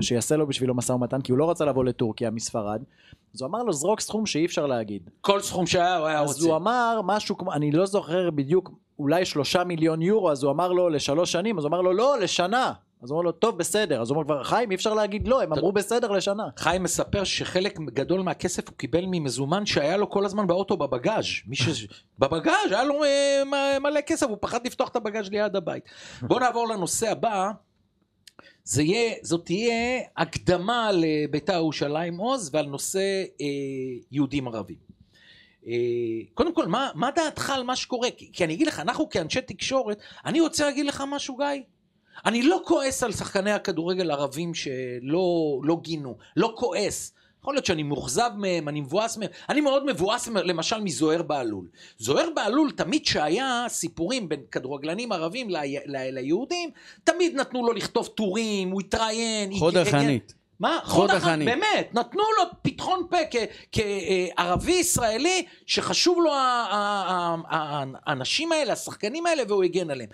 שיעשה לו בשבילו משא ומתן, כי הוא לא רצה לבוא לטורקיה מספרד, אז הוא אמר לו, זרוק סכום שאי אפשר להגיד. כל סכום שהיה, הוא היה אז רוצה. הוא אמר משהו כמו, אני לא זוכר בדיוק, אולי שלושה מיליון יורו, אז הוא אמר לו לשלוש שנים, אז הוא אמר לו, לא, לשנה. אז הוא אמר לו, טוב, בסדר. אז הוא אומר, כבר, חיים, אי אפשר להגיד לא, הם אמרו בסדר לשנה. חיים מספר שחלק גדול מהכסף הוא קיבל ממזומן שהיה לו כל הזמן באוטו בבגאז'. מי ש... בבגאז' היה לו אה, מלא כסף, הוא פחד לפתוח את הבגאז' ליד הבית. בואו נעבור לנושא הבא. זה יהיה, זאת תהיה הקדמה לביתר ירושלים עוז ועל נושא אה, יהודים ערבים. אה, קודם כל, מה, מה דעתך על מה שקורה? כי, כי אני אגיד לך, אנחנו כאנשי תקשורת, אני רוצה להגיד לך משהו, גיא. אני לא כועס על שחקני הכדורגל הערבים שלא לא גינו, לא כועס. יכול להיות שאני מאוכזב מהם, אני מבואס מהם. אני מאוד מבואס למשל מזוהיר בהלול. זוהיר בהלול, תמיד שהיה סיפורים בין כדורגלנים ערבים ל- ל- ליהודים, תמיד נתנו לו לכתוב טורים, הוא התראיין. חוד החנית. מה? חוד החנית. באמת, נתנו לו פתחון פה כערבי ישראלי שחשוב לו האנשים האלה, השחקנים האלה, והוא הגן עליהם.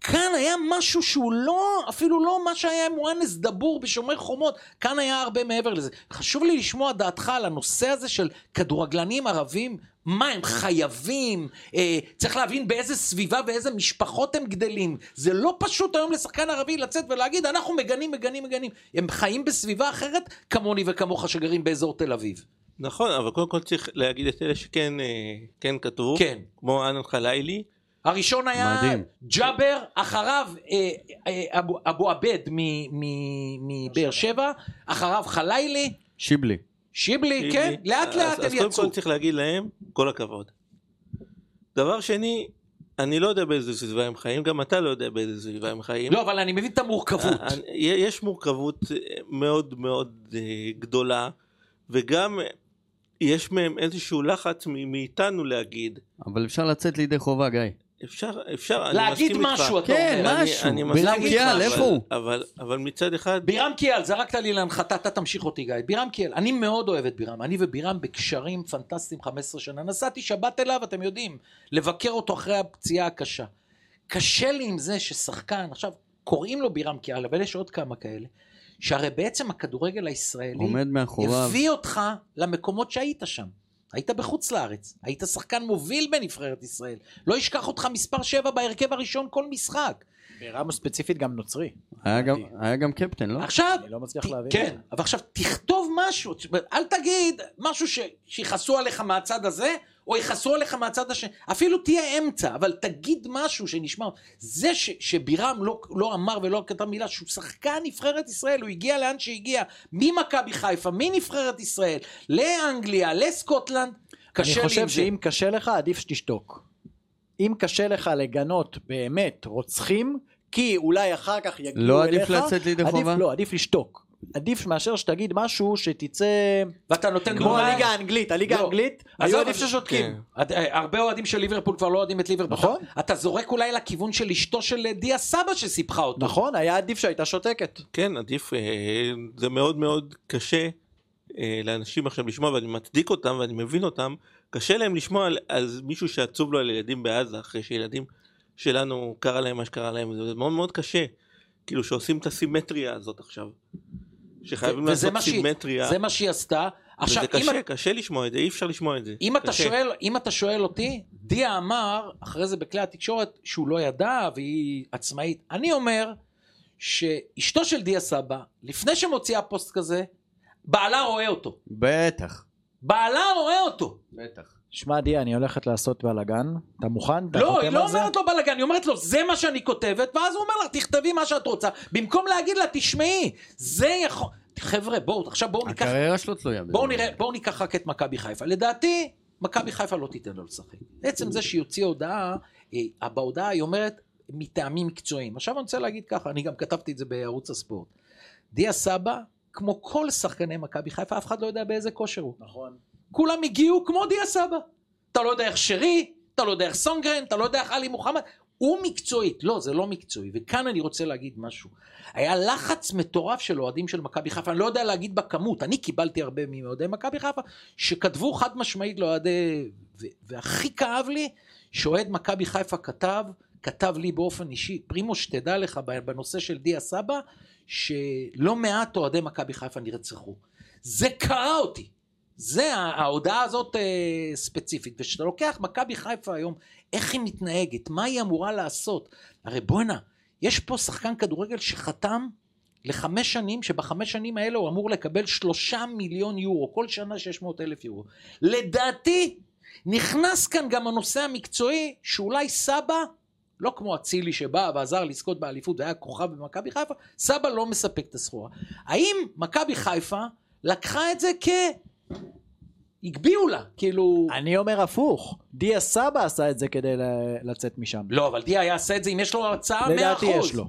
כאן היה משהו שהוא לא, אפילו לא מה שהיה עם מואנס דבור בשומר חומות, כאן היה הרבה מעבר לזה. חשוב לי לשמוע דעתך על הנושא הזה של כדורגלנים ערבים, מה הם חייבים, אה, צריך להבין באיזה סביבה ואיזה משפחות הם גדלים. זה לא פשוט היום לשחקן ערבי לצאת ולהגיד אנחנו מגנים, מגנים, מגנים. הם חיים בסביבה אחרת כמוני וכמוך שגרים באזור תל אביב. נכון, אבל קודם כל צריך להגיד את אלה שכן אה, כן כתבו, כן. כמו אנן חלילי, הראשון היה מדהים. ג'אבר, אחריו אה, אה, אבו- אבו עבד מ- מ- מבאר שבע, אחריו חלילי, שיבלי. שיבלי, כן, לאט אז- לאט אז הם קודם יצאו. כל צריך להגיד להם, כל הכבוד. דבר שני, אני לא יודע באיזה סביבה הם חיים, גם אתה לא יודע באיזה סביבה הם חיים. לא, אבל אני מבין את המורכבות. אה, אני- יש מורכבות אה, מאוד מאוד אה, גדולה, וגם אה, יש מהם איזשהו לחץ מאיתנו להגיד. אבל אפשר לצאת לידי חובה, גיא. אפשר, אפשר, אני להגיד מסכים איתך. משהו, אתה כן, אומר. אני- משהו. אני בירם מסכים איתך, קיאל, אבל- איפה הוא? אבל, אבל מצד אחד, בירם קיאל, זרקת לי להנחתה, אתה תמשיך אותי גיא. בירם קיאל, אני מאוד אוהב את בירם. אני ובירם בקשרים פנטסטיים 15 שנה. נסעתי שבת אליו, אתם יודעים, לבקר אותו אחרי הפציעה הקשה. קשה לי עם זה ששחקן, עכשיו, קוראים לו בירם קיאל, אבל יש עוד כמה כאלה, שהרי בעצם הכדורגל הישראלי עומד מאחוריו. הביא אותך למקומות שהיית שם. היית בחוץ לארץ, היית שחקן מוביל בנבחרת ישראל. לא אשכח אותך מספר 7 בהרכב הראשון כל משחק. ברמה ספציפית גם נוצרי. היה גם- היה גם קפטן, לא? עכשיו, אני לא מצליח להבין. כן, אבל עכשיו תכתוב משהו, אל תגיד משהו שיכעסו עליך מהצד הזה, או יכעסו עליך מהצד השני, אפילו תהיה אמצע, אבל תגיד משהו שנשמע. זה ש, שבירם לא, לא אמר ולא כתב מילה, שהוא שחקן נבחרת ישראל, הוא הגיע לאן שהגיע, ממכבי חיפה, מנבחרת ישראל, לאנגליה, לסקוטלנד, אני קשה לי עם חושב זה. שאם קשה לך, עדיף שתשתוק. אם קשה לך לגנות באמת רוצחים, כי אולי אחר כך יגיעו לא אליך, עדיף לצאת לידי עדיף- חובה? לא, עדיף לשתוק. עדיף מאשר שתגיד משהו שתצא ואתה נותן כמו הליגה האנגלית, הליגה לא. האנגלית, היו עדיף ששותקים. כן. הרבה אוהדים של ליברפול כבר לא אוהדים את ליברפול. נכון. אתה זורק אולי לכיוון של אשתו של דיה סבא שסיפחה אותו. נכון, היה עדיף שהייתה שותקת. כן, עדיף, אה, זה מאוד מאוד קשה אה, לאנשים עכשיו לשמוע, ואני מצדיק אותם ואני מבין אותם, קשה להם לשמוע על, על מישהו שעצוב לו על ילדים בעזה, אחרי שילדים שלנו קרה להם מה שקרה להם, זה מאוד מאוד קשה. כאילו שעושים את הסימטריה הזאת עכשיו. שחייבים לעשות סימטריה. זה מה שהיא עשתה. עכשיו, וזה אם, קשה, קשה לשמוע את זה, אי אפשר לשמוע את זה. אם, אתה קשה. שואל, אם אתה שואל אותי, דיה אמר, אחרי זה בכלי התקשורת, שהוא לא ידע והיא עצמאית. אני אומר שאשתו של דיה סבא, לפני שמוציאה פוסט כזה, בעלה רואה אותו. בטח. בעלה רואה אותו. בטח. שמע דיה, אני הולכת לעשות בלאגן, אתה מוכן? אתה לא, היא לא? אומרת לו בלאגן, היא אומרת לו, זה מה שאני כותבת, ואז הוא אומר לה, תכתבי מה שאת רוצה. במקום להגיד לה, תשמעי, זה יכול... חבר'ה, בואו, עכשיו בואו ניקח... הקריירה שלו תלויה. בואו נראה, בואו ניקח רק את מכבי חיפה. לדעתי, מכבי חיפה לא תיתן לו לשחק. עצם זה שהיא הוציאה הודעה, אה, בהודעה היא אומרת, מטעמים מקצועיים. עכשיו אני רוצה להגיד ככה, אני גם כתבתי את זה בערוץ הספורט. דיה סבא, כמו כל שחקני מכבי חיפה, אף אחד לא יודע באיזה כושר הוא. נכון. כולם הגיעו כמו דיה סבא. אתה לא יודע איך שרי, אתה לא יודע איך סונגרן, אתה לא יודע איך עלי מוחמד. הוא מקצועית, לא, זה לא מקצועי. וכאן אני רוצה להגיד משהו. היה לחץ מטורף של אוהדים של מכבי חיפה, אני לא יודע להגיד בכמות, אני קיבלתי הרבה מאוהדי מכבי חיפה, שכתבו חד משמעית לאוהדי... והכי כאב לי, שאוהד מכבי חיפה כתב, כתב לי באופן אישי, פרימוש, תדע לך, בנושא של דיה סבא, שלא מעט אוהדי מכבי חיפה נרצחו. זה קרע אותי. זה, ההודעה הזאת אה, ספציפית. וכשאתה לוקח מכבי חיפה היום, איך היא מתנהגת, מה היא אמורה לעשות? הרי בואנה, יש פה שחקן כדורגל שחתם לחמש שנים, שבחמש שנים האלה הוא אמור לקבל שלושה מיליון יורו, כל שנה 600 אלף יורו. לדעתי, נכנס כאן גם הנושא המקצועי, שאולי סבא, לא כמו אצילי שבא ועזר לזכות באליפות והיה כוכב במכבי חיפה, סבא לא מספק את הסחורה. האם מכבי חיפה לקחה את זה כ... הגביאו לה, כאילו... אני אומר הפוך, דיה סבא עשה את זה כדי לצאת משם. לא, אבל דיה יעשה את זה אם יש לו הצעה 100%. לדעתי יש לו.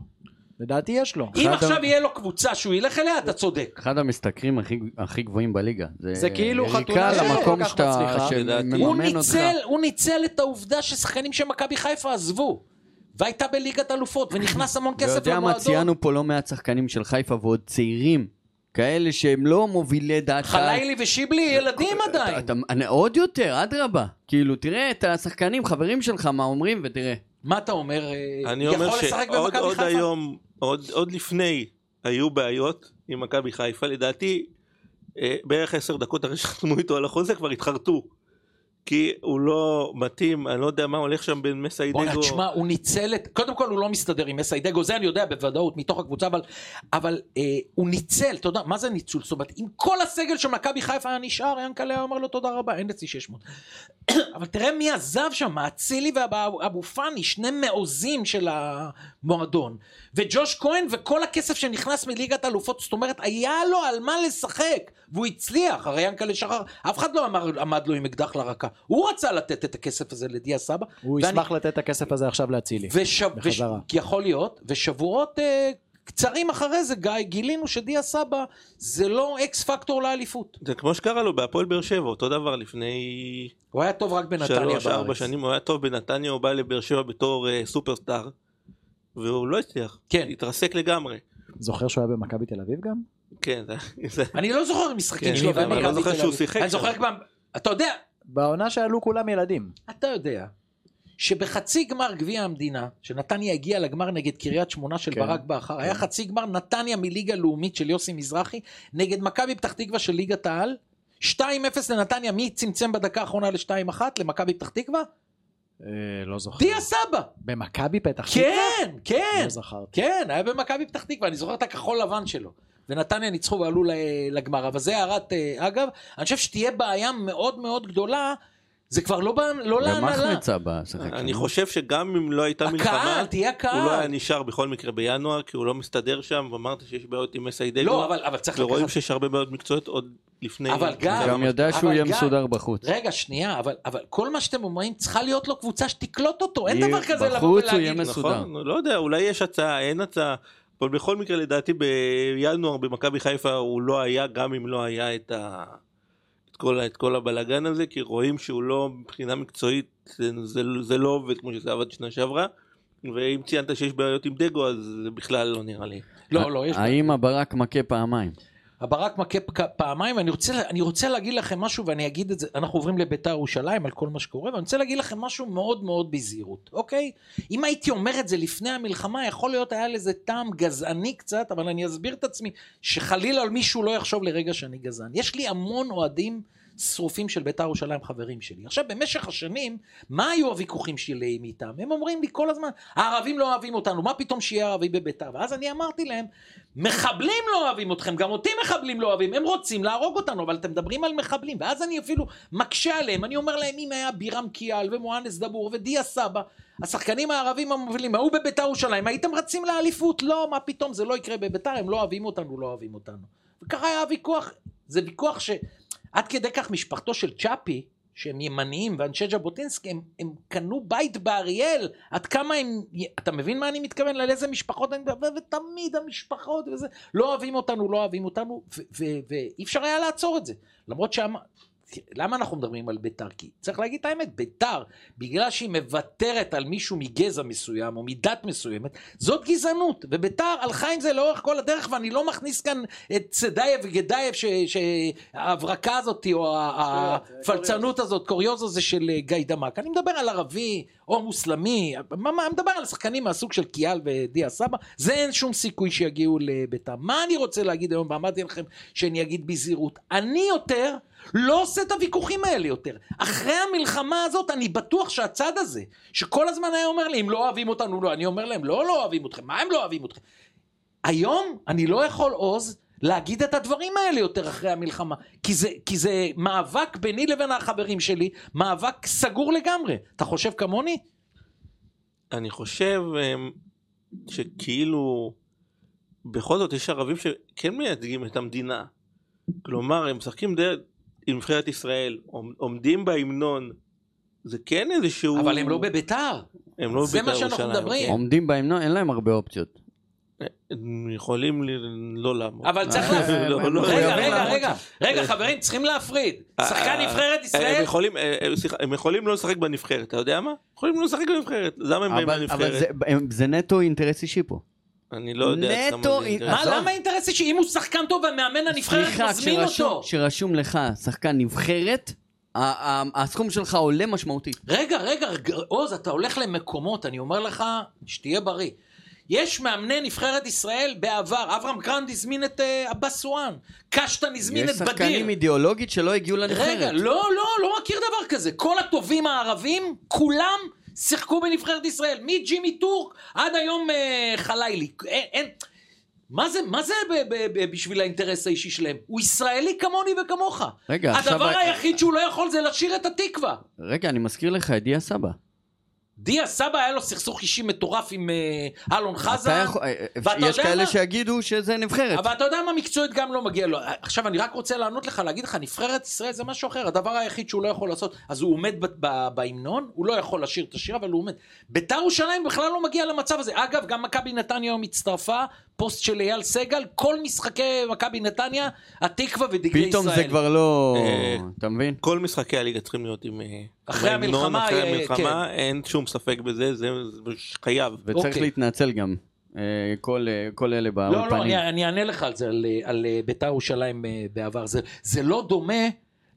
לדעתי יש לו. אם עכשיו יהיה לו קבוצה שהוא ילך אליה, אתה צודק. אחד המשתכרים הכי, הכי גבוהים בליגה. זה כאילו חתונה שלא למקום כל כך שאתה, מצליחה. הוא. ניצל, הוא ניצל את העובדה ששחקנים של מכבי חיפה עזבו. והייתה בליגת אלופות, ונכנס המון כסף ויודע מה למועדון. ציינו פה לא מעט שחקנים של חיפה ועוד צעירים. כאלה שהם לא מובילי דעת קהל. חלילי ושיבלי ילדים עדיין. אתה, אתה, עוד יותר, אדרבה. כאילו, תראה את השחקנים, חברים שלך, מה אומרים, ותראה. מה אתה אומר? אה, אני אומר שעוד עוד? היום, עוד, עוד לפני היו בעיות עם מכבי חיפה, לדעתי אה, בערך עשר דקות אחרי שחתמו איתו על החוזה כבר התחרטו. כי הוא לא מתאים, אני לא יודע מה הולך שם בין מסיידגו. בואנה, תשמע, הוא ניצל את... קודם כל, הוא לא מסתדר עם מסיידגו, זה אני יודע בוודאות, מתוך הקבוצה, אבל, אבל אה, הוא ניצל, אתה יודע, מה זה ניצול? זאת אומרת, אם כל הסגל של מכבי חיפה היה נשאר, ינקלה היה אומר לו תודה רבה, אין אצלי 600. אבל תראה מי עזב שם, אצילי ואבו פאני, שני מעוזים של המועדון. וג'וש כהן וכל הכסף שנכנס מליגת אלופות, זאת אומרת, היה לו על מה לשחק, והוא הצליח, הרי ינקלה שחר, אף אחד לא אמר, עמד לו עם אקדח לרקה. הוא רצה לתת את הכסף הזה לדיה סבא. הוא ואני- ישמח לתת את הכסף הזה עכשיו לאצילי. וש... וש... בחזרה. יכול להיות, ושבועות אה, קצרים אחרי זה, גיא, גילינו שדיה סבא זה לא אקס פקטור לאליפות. זה כמו שקרה לו בהפועל באר שבע, אותו דבר לפני הוא היה טוב רק בנתניה שלוש ארבע בארץ. שנים, הוא היה טוב בנתניה, הוא בא לבאר שבע בתור אה, סופרסטאר, והוא לא הצליח, כן. התרסק לגמרי. זוכר שהוא היה במכבי תל אביב גם? כן, זה-. אני לא זוכר משחקים כן, שלו אני לא זוכר שהוא. שיחק אני. זוכר גם, אתה יודע, בעונה שעלו כולם ילדים. אתה יודע, שבחצי גמר גביע המדינה, שנתניה הגיעה לגמר נגד קריית שמונה של כן. ברק בכר, היה חצי גמר נתניה מליגה לאומית של יוסי מזרחי, נגד מכבי פתח תקווה של ליגת העל, 2-0 לנתניה, מי צמצם בדקה האחרונה ל-2-1 למכבי פתח תקווה? אה, לא זוכר. דיה סבא. במכבי פתח תקווה? כן, כן, לא זכרתי. כן, היה במכבי פתח תקווה, אני זוכר את הכחול לבן שלו. ונתניה ניצחו ועלו לגמר, אבל זה הערת אה, אגב. אני חושב שתהיה בעיה מאוד מאוד גדולה, זה כבר לא, לא גם להנהלה. מחמצה בשיחק. אני חושב שגם אם לא הייתה מלחמה, הקהל, תהיה הוא לא היה. נשאר בכל מקרה בינואר, כי הוא לא מסתדר שם, ואמרת שיש בעיות עם מסיידגו, לא, אבל, אבל צריך ורואים לקחת... שיש הרבה בעיות מקצועיות עוד לפני... אבל גם- גם יודע שהוא יהיה גם- מסודר בחוץ. רגע, שנייה, אבל, אבל כל מה שאתם אומרים, צריכה להיות לו קבוצה שתקלוט אותו. אין דבר כזה לבוא בחוץ הוא יהיה ולהגיד... מסודר. נכון, לא יודע, אולי יש הצעה, אין הצעה, אבל בכל מקרה לדעתי בינואר במכבי חיפה הוא לא היה, גם אם לא היה את, ה... את, כל, את כל הבלגן הזה, כי רואים שהוא לא, מבחינה מקצועית, זה, זה, זה לא עובד כמו שזה עבד שנה שעברה, ואם ציינת שיש בעיות עם דגו, אז זה בכלל לא נראה לי. לא, לא, יש... האם הברק מכה פעמיים? הברק מכה פעמיים, ואני רוצה, אני רוצה להגיד לכם משהו, ואני אגיד את זה, אנחנו עוברים לביתר ירושלים על כל מה שקורה, ואני רוצה להגיד לכם משהו מאוד מאוד בזהירות, אוקיי? אם הייתי אומר את זה לפני המלחמה, יכול להיות היה לזה טעם גזעני קצת, אבל אני אסביר את עצמי, שחלילה מישהו לא יחשוב לרגע שאני גזען. יש לי המון אוהדים שרופים של ביתר ירושלים חברים שלי. עכשיו, במשך השנים, מה היו הוויכוחים שלי איתם? הם אומרים לי כל הזמן, הערבים לא אוהבים אותנו, מה פתאום שיהיה ערבי בביתר? ואז אני אמרתי להם, מחבלים לא אוהבים אתכם, גם אותי מחבלים לא אוהבים, הם רוצים להרוג אותנו, אבל אתם מדברים על מחבלים. ואז אני אפילו מקשה עליהם, אני אומר להם, אם היה בירם קיאל ומואנס דבור ודיה סבא, השחקנים הערבים המובילים, היו בביתר ירושלים, הייתם רצים לאליפות? לא, מה פתאום, זה לא יקרה בביתר, הם לא אוהבים אותנו, לא אוהבים אותנו. וככה היה הוויכוח, זה ויכוח שעד כדי כך משפחתו של צ'אפי, שהם ימניים ואנשי ז'בוטינסקי, הם, הם קנו בית באריאל, עד כמה הם, אתה מבין מה אני מתכוון? על איזה משפחות אני מדבר, ותמיד המשפחות וזה, לא אוהבים אותנו, לא אוהבים אותנו, ואי אפשר היה לעצור את זה. למרות שם, למה אנחנו מדברים על ביתר? כי צריך להגיד את האמת, ביתר, בגלל שהיא מוותרת על מישהו מגזע מסוים או מדת מסוימת, זאת גזענות, וביתר הלכה עם זה לאורך כל הדרך, ואני לא מכניס כאן את צדייב וגדייב, שההברקה הזאת, או ה- הפלצנות הזאת, קוריוז הזה של אה, גיא דמק. אני מדבר על ערבי או מוסלמי, מה, מה, מדבר על שחקנים מהסוג של קיאל ודיה סבא, זה אין שום סיכוי שיגיעו לביתר. מה אני רוצה להגיד היום, ואמרתי לכם שאני אגיד בזהירות, אני יותר לא עושה את הוויכוחים האלה יותר. אחרי המלחמה הזאת, אני בטוח שהצד הזה, שכל הזמן היה אומר לי, אם לא אוהבים אותנו, לא, אני אומר להם, לא, לא אוהבים אתכם, מה הם לא אוהבים אתכם? היום אני לא יכול עוז להגיד את הדברים האלה יותר אחרי המלחמה, כי זה, כי זה מאבק ביני לבין החברים שלי, מאבק סגור לגמרי. אתה חושב כמוני? אני חושב אמ, שכאילו בכל זאת יש ערבים שכן מייצגים את המדינה. כלומר הם משחקים די... עם נבחרת ישראל, עומ- עומדים בהמנון, זה כן איזשהו... אבל הם לא בביתר. הם לא זה בבית"ר מה שאנחנו ירושלים, מדברים. כן. עומדים בהמנון, אין להם הרבה אופציות. הם יכולים לא לעמוד. אבל צריך אה, להפריד. לא, לא, רגע, מחויבים רגע, רגע, רגע, חברים, צריכים להפריד. שחקן אה, נבחרת הם ישראל, אה, אה, סליחה, הם יכולים לא לשחק בנבחרת, אתה יודע מה? יכולים לא לשחק בנבחרת, אז למה הם באים אבל אבל? זה- נטו אינטרס אישי פה. אני לא יודע נטו, זה אינטרס. מה. למה האינטרס היא שאם הוא שחקן טוב והמאמן הנבחרת סליחה, מזמין אותו? כשרשום לך שחקן נבחרת, ה- ה- הסכום שלך עולה משמעותית. רגע, רגע, עוז, אתה הולך למקומות, אני אומר לך, שתהיה בריא. יש מאמני נבחרת ישראל בעבר, אברהם גרנט הזמין את אה, עבאס סואן, קשטן הזמין יש את בדיר. שחקנים אידיאולוגית שלא הגיעו לנבחרת. רגע, לא, לא, לא מכיר דבר כזה. כל הטובים הערבים, כולם שיחקו בנבחרת ישראל. מג'ימי טורק עד היום אה, חלילי. אין, אין... מה זה, מה זה ב- ב- ב- בשביל האינטרס האישי שלהם? הוא ישראלי כמוני וכמוך. רגע, עכשיו- הדבר היחיד שהוא לא יכול זה לשיר את התקווה. רגע, אני מזכיר לך את דיה סבא. דיה סבא היה לו סכסוך אישי מטורף עם אה, אלון חזן. יכול- אה, ואתה יש כאלה מה? שיגידו שזה נבחרת. אבל אתה יודע מה מקצועית גם לא מגיע לו. עכשיו אני רק רוצה לענות לך, להגיד לך, נבחרת ישראל זה משהו אחר. הדבר היחיד שהוא לא יכול לעשות, אז הוא עומד בהמנון, הוא לא יכול לשיר את השיר, אבל הוא עומד. ביתר ירושלים בכלל לא מגיע למצב הזה. אגב, גם מכבי נתניה היום הצטרפה, פוסט של אייל סגל, כל משחקי מכבי נתניה, התקווה ודגלי ישראל. פתאום זה כבר לא... אה, אתה מבין? כל משחקי הליגה צריכים להיות עם... אה, אחרי המלחמה, אחרי אה, המלחמה, אין שום ספק בזה, זה חייב. וצריך אוקיי. להתנצל גם. כל כל אלה לא, לא, באולפנים. אני, אני אענה לך על זה, על, על ביתר ירושלים בעבר. זה, זה לא דומה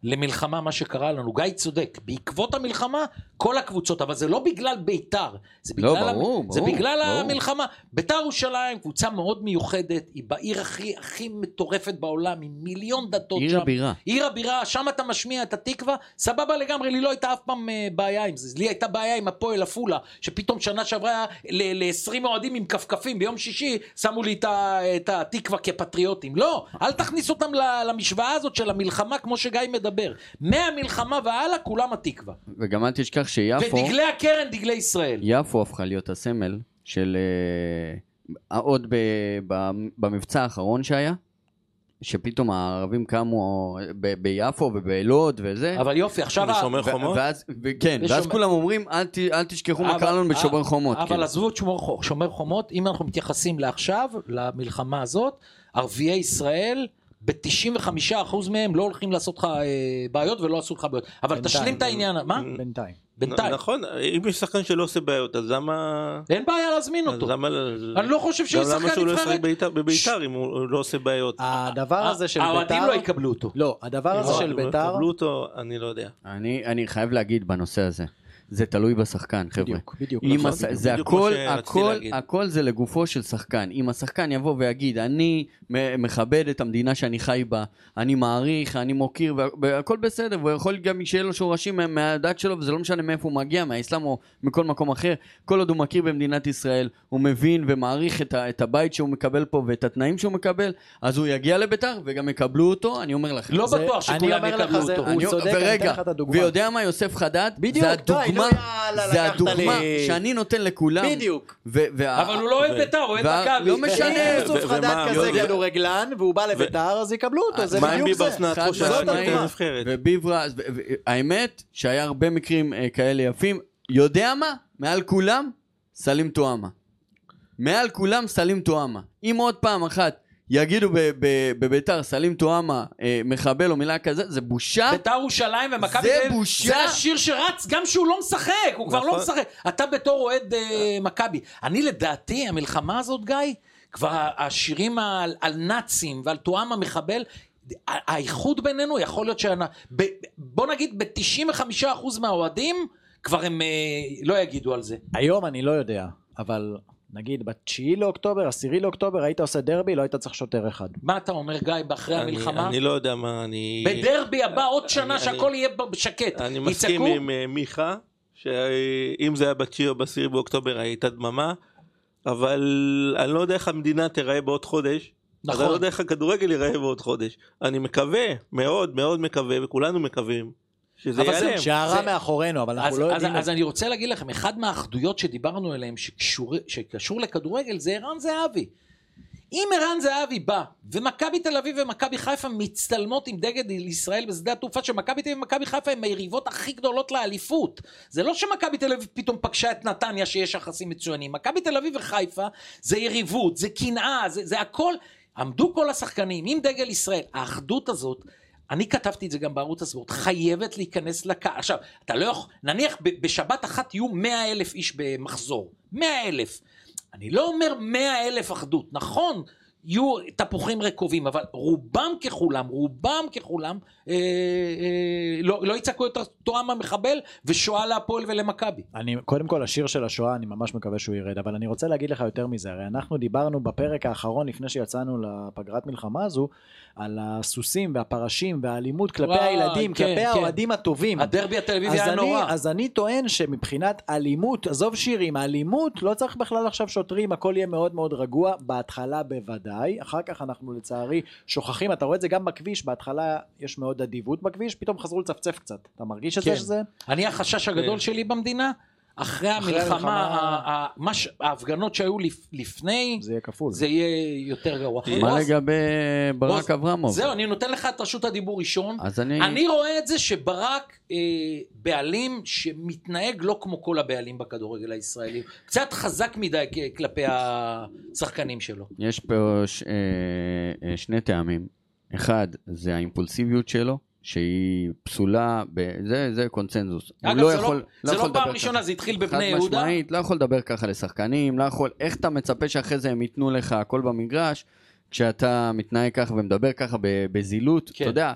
למלחמה, מה שקרה לנו. גיא צודק, בעקבות המלחמה, כל הקבוצות, אבל זה לא בגלל ביתר, זה לא, בגלל, ברור, זה ברור, בגלל ברור. המלחמה. ביתר ירושלים, קבוצה מאוד מיוחדת, היא בעיר הכי, הכי מטורפת בעולם, עם מיליון דתות עיר שם. הבירה. עיר הבירה, שם אתה משמיע את התקווה, סבבה לגמרי, לי לא הייתה אף פעם אה, בעיה עם זה. לי הייתה בעיה עם הפועל עפולה, שפתאום שנה שעברה ל-20 אוהדים עם כפכפים, ביום שישי שמו לי את ה- את התקווה כפטריוטים. לא, אל תכניס אותם ל- למשוואה הזאת של המלחמה, כמו שגיא מדבר. מהמלחמה והלאה, כולם התקווה. וגם אל תשכח שיפו, ודגלי הקרן, דגלי ישראל. יפו הפכה להיות הסמל של... אה, עוד ב, ב, במבצע האחרון שהיה, שפתאום הערבים קמו ב, ביפו ובלוד וזה. אבל יופי, עכשיו... ה- בשומר ו- חומות? ואז, ו- כן, בשומר- ואז כולם אומרים, אל, ת, אל תשכחו מה אבל- קרה לנו בשומר אבל- חומות. אבל כאילו. עזבו את שומר, שומר חומות, אם אנחנו מתייחסים לעכשיו, למלחמה הזאת, ערביי ישראל, ב-95% מהם לא הולכים לעשות לך אה, בעיות ולא עשו לך בעיות. אבל בינתיים. תשלים את העניין, מה? בינתיים. בינתיים. נכון, אם יש שחקן שלא עושה בעיות, אז למה... אין בעיה להזמין אותו. למה... אני לא חושב שיש גם למה שחקן שהוא לא ישחק נבחרת. בית"ר- בבית"ר אם הוא לא עושה בעיות? הדבר הזה של האוהדים ביתר... לא יקבלו אותו. לא, הדבר הזה לא, של אם לא ביתר... יקבלו אותו, אני לא יודע. אני, אני חייב להגיד בנושא הזה, זה תלוי בשחקן, חבר'ה. בדיוק, בדיוק. נכון. הש... זה בדיוק הכל, הכל. הכל זה לגופו של שחקן. אם השחקן יבוא ויגיד, אני מכבד את המדינה שאני חי בה, אני מעריך, אני מוקיר, וה- והכל בסדר, והוא יכול גם שיהיה לו שורשים מה- מהדת שלו, וזה לא משנה מאיפה הוא מגיע, מהאסלאם או מכל מקום אחר. כל עוד הוא מכיר במדינת ישראל, הוא מבין ומעריך את, ה- את הבית שהוא מקבל פה ואת התנאים שהוא מקבל, אז הוא יגיע לביתר וגם יקבלו אותו, אני אומר לכם. לא זה- בטוח אני שכולם אומר לך, יקבלו זה- אותו. הוא אני- צודק, אני אתן לך את הדוגמה. ויודע מה יוסף חדד? בדיוק, זה נו, הדוגמה, יאללה, זה לקחת הדוגמה לי. שאני נותן לכולם. בדיוק. אבל הוא לא אוהד ו- בית"ר, הוא אוהד וה- מכבי. לא משנה. אם יוסוף חדד כזה כדורגלן, והוא בא לביתר, אז יקבלו אותו, זה מה עם בדיוק זה. משמעית. את הנבחרת? וביברה, האמת שהיה הרבה מקרים אה, כאלה יפים. יודע מה? מעל כולם, סלים טועמה. מעל כולם, סלים טועמה. אם עוד פעם אחת יגידו ב- ב- בביתר סלים טועמה אה, מחבל או מילה כזה, זה בושה. בית"ר ירושלים ומכבי זה תל אביב, בושה. זה השיר שרץ גם שהוא לא משחק, הוא כבר לא נכון. משחק. אתה בתור אוהד אה, מכבי. אני לדעתי, המלחמה הזאת, גיא, כבר השירים על, על נאצים ועל תואם המחבל, ה- האיחוד בינינו יכול להיות ש... בוא נגיד ב-95% מהאוהדים, כבר הם אה, לא יגידו על זה. היום אני לא יודע, אבל נגיד בתשיעי לאוקטובר, עשירי לאוקטובר, היית עושה דרבי, לא היית צריך שוטר אחד. מה אתה אומר, גיא, אחרי אני- המלחמה? אני לא יודע מה אני... בדרבי הבא עוד שנה שהכל יהיה שקט. אני מסכים? עם אה, מיכה, שאם זה היה בתשיעי או בעשירי באוקטובר הייתה דממה, אבל אני לא יודע איך המדינה תיראה בעוד חודש. אז אני לא נכון. יודע איך הכדורגל ייראה בעוד חודש. אני מקווה, מאוד מאוד מקווה, וכולנו מקווים, שזה אבל זה- ייעלם. שהרע זה- מאחורינו, אבל אנחנו לא יודעים... אז אני רוצה להגיד לכם, אחד מהאחדויות שדיברנו עליהן שקשור, שקשור לכדורגל זה ערן זהבי. אם ערן זהבי בא, ומכבי תל אביב ומכבי חיפה מצטלמות עם דגל ישראל בשדה התעופה, שמכבי תל אביב ומכבי חיפה הן היריבות הכי גדולות לאליפות. זה לא שמכבי תל אביב פתאום פגשה את נתניה שיש יחסים מצוינים. מכבי תל אביב וחיפה זה יריבות, זה קנאה, זה, זה הכל. עמדו כל השחקנים עם דגל ישראל. האחדות הזאת, אני כתבתי את זה גם בערוץ הספורט, חייבת להיכנס לקהל. עכשיו, אתה לא יכול, נניח בשבת אחת יהיו 100 אלף איש במחזור. 100 אלף. אני לא אומר 100 אלף אחדות, נכון, יהיו תפוחים רקובים, אבל רובם ככולם, רובם ככולם, אה, אה, לא, לא יצעקו יותר תואם המחבל ושואה להפועל ולמכבי. אני, קודם כל, השיר של השואה, אני ממש מקווה שהוא ירד, אבל אני רוצה להגיד לך יותר מזה, הרי אנחנו דיברנו בפרק האחרון, לפני שיצאנו לפגרת מלחמה הזו, על הסוסים והפרשים והאלימות כלפי וואי, הילדים, כן, כלפי כן. האוהדים הטובים. הדרבי התל אביבי היה אני, נורא. אז אני טוען שמבחינת אלימות, עזוב שירים, אלימות, לא צריך בכלל עכשיו שוטרים, הכל יהיה מאוד מאוד רגוע, בהתחלה בוודאי, אחר כך אנחנו לצערי שוכחים, אתה רואה את זה גם בכביש, בהתחלה יש מאוד אדיבות בכביש, פתאום חזרו לצפצף קצת. אתה מרגיש את זה כן. שזה? אני החשש הגדול כן. שלי במדינה, אחרי אחרי המלחמה, המלחמה- ה- ה- מה ש- ההפגנות שהיו לפ- לפני, זה יהיה כפול. זה יהיה יותר גרוע. מה לגבי ברק אברמוב? זהו, אני נותן לך את רשות הדיבור ראשון. אז אני... אני רואה את זה שברק אה, בעלים שמתנהג לא כמו כל הבעלים בכדורגל הישראלי. קצת חזק מדי כלפי השחקנים שלו. יש פה ש... אה, אה, שני טעמים. אחד, זה האימפולסיביות שלו, שהיא פסולה, ב... זה, זה קונצנזוס. הוא אגב, זה לא- יכול- זה יכול לא פעם ראשונה. זה התחיל בבני חד יהודה. משמעית, לא יכול לדבר ככה לשחקנים, לא יכול... איך אתה מצפה שאחרי זה הם ייתנו לך הכל במגרש, כשאתה מתנהג ככה ומדבר ככה בזילות? כן. אתה יודע,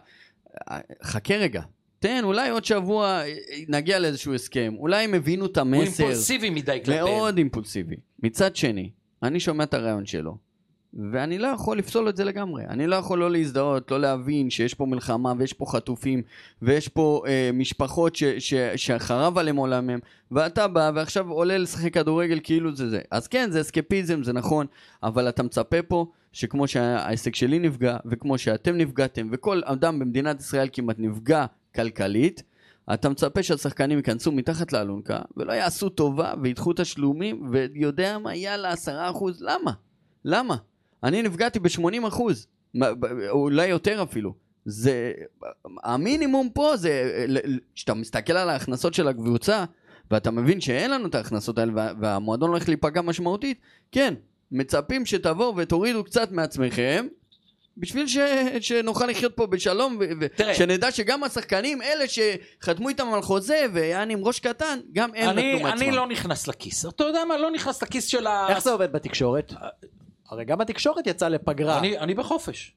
חכה רגע. תן, אולי עוד שבוע אה, נגיע לאיזשהו הסכם. אולי הם הבינו את הוא המסר. אימפולסיבי מדי כלפיהם. מאוד אימפולסיבי. מצד שני, אני שומע את הרעיון שלו, ואני לא יכול לפסול את זה לגמרי. אני לא יכול לא להזדהות, לא להבין שיש פה מלחמה ויש פה חטופים ויש פה אה, משפחות ש, ש, שחרב עליהם עולמם, ואתה בא ועכשיו עולה לשחק כדורגל כאילו זה זה. אז כן, זה אסקפיזם, זה נכון, אבל אתה מצפה פה שכמו שהעסק שלי נפגע, וכמו שאתם נפגעתם, וכל אדם במדינת ישראל כמעט נפגע כלכלית, אתה מצפה שהשחקנים ייכנסו מתחת לאלונקה ולא יעשו טובה וידחו תשלומים ויודע מה יאללה עשרה אחוז למה? למה? אני נפגעתי ב-80 אחוז אולי יותר אפילו זה המינימום פה זה כשאתה מסתכל על ההכנסות של הקבוצה ואתה מבין שאין לנו את ההכנסות האלה וה- והמועדון הולך להיפגע משמעותית כן מצפים שתבואו ותורידו קצת מעצמכם בשביל ש... שנוכל לחיות פה בשלום. ושנדע שגם השחקנים אלה שחתמו איתם על חוזה והיה עם ראש קטן גם הם אני, נתנו מעצמם. אני לא נכנס לכיס. אתה יודע מה? לא נכנס לכיס של ה... איך זה עובד בתקשורת? הרי גם התקשורת יצאה לפגרה. אני, אני בחופש.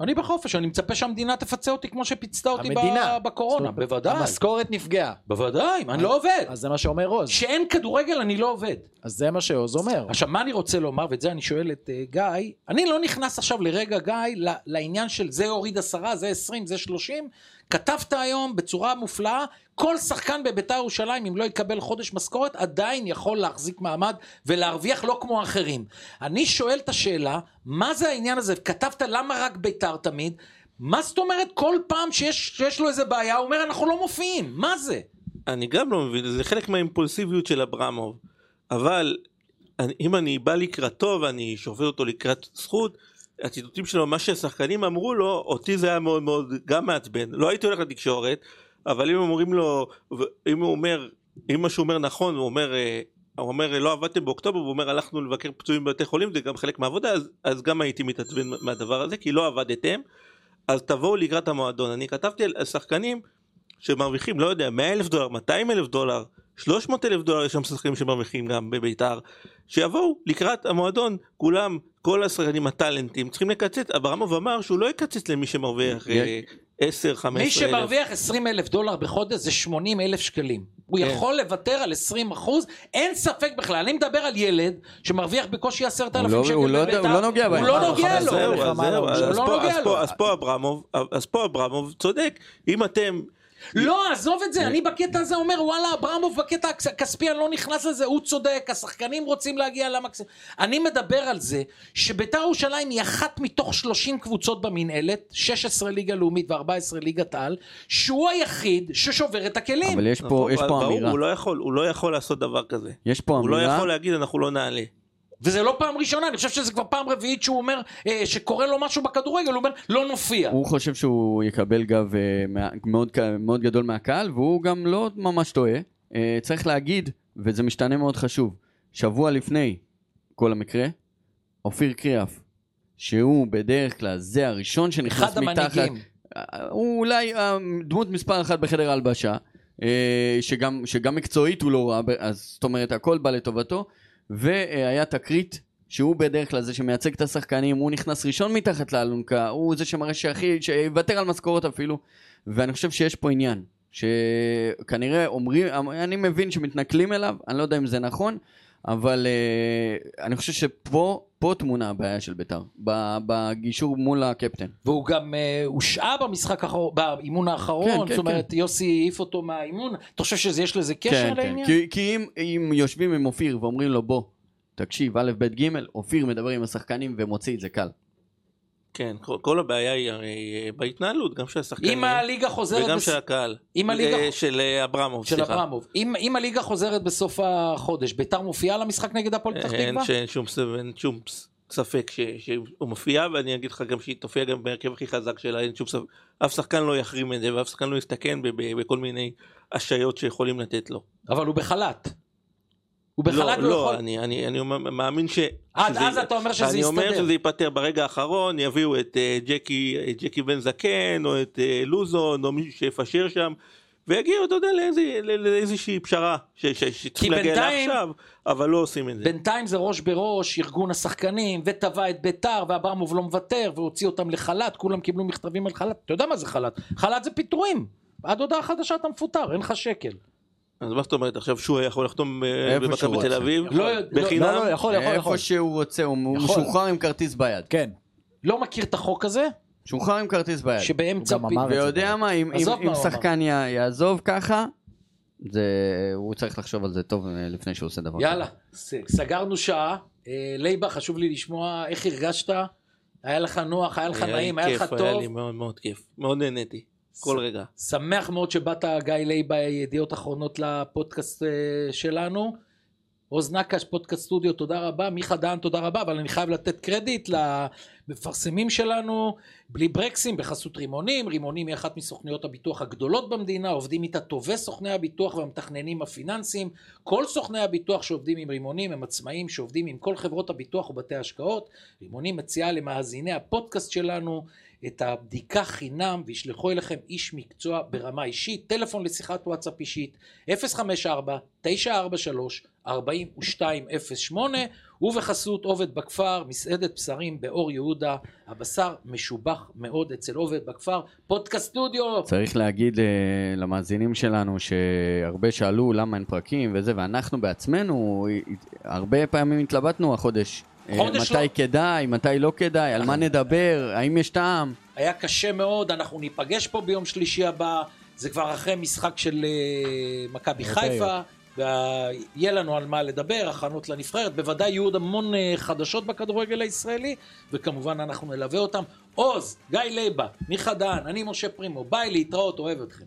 אני בחופש, אני מצפה שהמדינה תפצה אותי כמו שפיצתה אותי המדינה. ב- בקורונה, זאת בוודאי. המשכורת נפגעה. בוודאי, אני לא עובד. אז זה מה שאומר עוז. כשאין כדורגל אני לא עובד. אז זה מה שעוז אומר. עכשיו, מה אני רוצה לומר, ואת זה אני שואל את uh, גיא, אני לא נכנס עכשיו לרגע, גיא, לעניין של זה הוריד עשרה, זה עשרים, זה שלושים. כתבת היום בצורה מופלאה, כל שחקן בביתר ירושלים, אם לא יקבל חודש משכורת, עדיין יכול להחזיק מעמד ולהרוויח לא כמו האחרים. אני שואל את השאלה, מה זה העניין הזה? כתבת למה רק ביתר תמיד? מה זאת אומרת כל פעם שיש, שיש לו איזה בעיה, הוא אומר אנחנו לא מופיעים, מה זה? אני גם לא מבין, זה חלק מהאימפולסיביות של אברמוב. אבל אני, אם אני בא לקראתו ואני שופט אותו לקראת זכות, הציטוטים שלו, מה שהשחקנים אמרו לו, אותי זה היה מאוד מאוד גם מעצבן. לא הייתי הולך לתקשורת, אבל אם אומרים לו, אם הוא אומר, אם מה שהוא אומר נכון, הוא אומר, אה, הוא אומר לא עבדתם באוקטובר, הוא אומר הלכנו לבקר פצועים בבתי חולים, זה גם חלק מהעבודה, אז, אז גם הייתי מתעצבן מהדבר הזה, כי לא עבדתם. אז תבואו לקראת המועדון. אני כתבתי על שחקנים שמרוויחים, לא יודע, 100 אלף דולר, 200 אלף דולר, 300 אלף דולר, יש שם שחקנים שמרוויחים גם בביתר, שיבואו לקראת המועדון, כולם, כל השחקנים הטאלנטים, צריכים לקצץ, אברמוב אמר שהוא לא יקצץ למי שמרוויח אה, 10, 15 מי אלף. שמרוויח 20 אלף דולר בחודש זה 80 אלף שקלים. הוא כן. יכול לוותר על 20 אחוז, אין ספק בכלל. אני מדבר על ילד שמרוויח בקושי 10,000 הוא לא- שקל הוא לא- בביתר. הוא לא נוגע בהם. הוא לא אה, נוגע לו. אז פה אברמוב צודק, אם אתם, לא, עזוב את זה, אני בקטע הזה אומר, וואלה, אברמוב בקטע הכס- הכספי, אני לא נכנס לזה, הוא צודק, השחקנים רוצים להגיע למקסימום. אני מדבר על זה שביתר ירושלים היא אחת מתוך 30 קבוצות במינהלת, 16 ליגה לאומית ו-14 ליגת על, שהוא היחיד ששובר את הכלים. אבל יש פה, יש פה ברור, אמירה, הוא לא יכול, הוא לא יכול לעשות דבר כזה. יש פה הוא לא אמירה, יכול להגיד אנחנו לא נעלה. וזה לא פעם ראשונה, אני חושב שזה כבר פעם רביעית שהוא אומר, אה, שקורה לו משהו בכדורגל, הוא אומר, לא נופיע. הוא חושב שהוא יקבל גב אה, מאוד, מאוד גדול מהקהל, והוא גם לא ממש טועה. אה, צריך להגיד, וזה משתנה מאוד חשוב, שבוע לפני כל המקרה, אופיר קריאף, שהוא בדרך כלל זה הראשון שנכנס אחד מתחת, המנהיגים. אה, הוא אולי אה, דמות מספר אחת בחדר ההלבשה, אה, שגם, שגם מקצועית הוא לא רע, אז זאת אומרת הכל בא לטובתו, והיה תקרית שהוא בדרך כלל זה שמייצג את השחקנים, הוא נכנס ראשון מתחת לאלונקה, הוא זה שמראה שהכי, שיוותר על משכורות אפילו, ואני חושב שיש פה עניין, שכנראה אומרים, אני מבין שמתנכלים אליו, אני לא יודע אם זה נכון, אבל uh, אני חושב שפה פה טמונה הבעיה של בית"ר, בגישור מול הקפטן. והוא גם uh, הושעה במשחק האחרון, באימון האחרון, כן, כן, זאת אומרת כן. יוסי העיף אותו מהאימון, אתה חושב שיש לזה קשר כן, לעניין? כן. כי, כי אם, אם יושבים עם אופיר ואומרים לו בוא, תקשיב, א', ב', ג', אופיר מדבר עם השחקנים ומוציא את זה קל. כן, כל, הבעיה היא הרי בהתנהלות, גם של השחקנים. אם הליגה חוזרת... וגם בס... של הקהל. אם הליגה... אה, של אה, אברמוב, של סליחה. אברמוב. אם, אם הליגה חוזרת בסוף החודש, ביתר מופיעה למשחק נגד הפועל פתח תקווה? אין שום, אין שום ספק ש, שהוא מופיע, ואני אגיד לך גם שהיא תופיע גם בהרכב הכי חזק שלה, אין שום ספק. אף שחקן לא יחרים את זה, ואף שחקן לא יסתכן בכל מיני השעיות שיכולים לתת לו. אבל הוא בחל"ת. הוא בחל"ת לא, לא יכול... אני, אני, אני מאמין ש... עד אז אתה אומר שזה יסתדר. אני אומר שזה ייפתר ברגע האחרון, יביאו את uh, ג'קי, את ג'קי בן זקן, או את uh, לוזון, או מישהו שיפשר שם, ויגיעו, אתה יודע, לאיזה, לאיזושהי פשרה, שצריך להגיע בינתיים, לעכשיו, אבל לא עושים את זה. בינתיים זה ראש בראש, ארגון השחקנים, וטבע את ביתר, ואברמוב לא מוותר, והוציא אותם לחל"ת, כולם קיבלו מכתבים על חל"ת. אתה יודע מה זה חל"ת? חל"ת זה פיטורים. עד הודעה חדשה אתה מפוטר, אין לך שקל. אז מה זאת אומרת עכשיו שהוא יכול לחתום אה, במכבי תל אביב? לא, בחינם? לא, לא, יכול, יכול, איפה שהוא רוצה, הוא משוחרר עם כרטיס ביד. כן. לא מכיר את החוק הזה? שוחרר עם כרטיס ביד. שבאמצע... ויודע מה, אם שחקן יעזוב ככה, זה, הוא צריך לחשוב על זה טוב אה, לפני שהוא עושה דבר כזה. יאללה, סגרנו שעה. אה, לייבה, חשוב לי לשמוע איך הרגשת. היה לך נוח, היה לך נעים, היה לך טוב. היה לי מאוד מאוד כיף, מאוד נהניתי. כל רגע. שמח מאוד שבאת גיא ליי בידיעות אחרונות לפודקאסט אה, שלנו. עוז נקש, פודקאסט סטודיו, תודה רבה. מיכה דהן, תודה רבה, אבל אני חייב לתת קרדיט למפרסמים שלנו, בלי ברקסים, בחסות רימונים. רימונים היא אחת מסוכניות הביטוח הגדולות במדינה, עובדים איתה טובי סוכני הביטוח והמתכננים הפיננסיים. כל סוכני הביטוח שעובדים עם רימונים הם עצמאים שעובדים עם כל חברות הביטוח ובתי השקעות. רימונים מציעה למאזיני הפודקאסט שלנו את הבדיקה חינם וישלחו אליכם איש מקצוע ברמה אישית, טלפון לשיחת וואטסאפ אישית 054-943-4208 ובחסות עובד בכפר, מסעדת בשרים באור יהודה, הבשר משובח מאוד אצל עובד בכפר, פודקאסט סטודיו. צריך להגיד uh, למאזינים שלנו שהרבה שאלו למה אין פרקים וזה, ואנחנו בעצמנו הרבה פעמים התלבטנו החודש. אה, מתי לא... כדאי, מתי לא כדאי, על מה נדבר, האם יש טעם. היה קשה מאוד, אנחנו ניפגש פה ביום שלישי הבא, זה כבר אחרי משחק של uh, מכבי חיפה, ויהיה לנו על מה לדבר, הכנות לנבחרת, בוודאי יהיו עוד המון uh, חדשות בכדורגל הישראלי, וכמובן אנחנו נלווה אותם. עוז, גיא לייבה, מיכה דהן, אני משה פרימו, ביי להתראות, אוהב אתכם.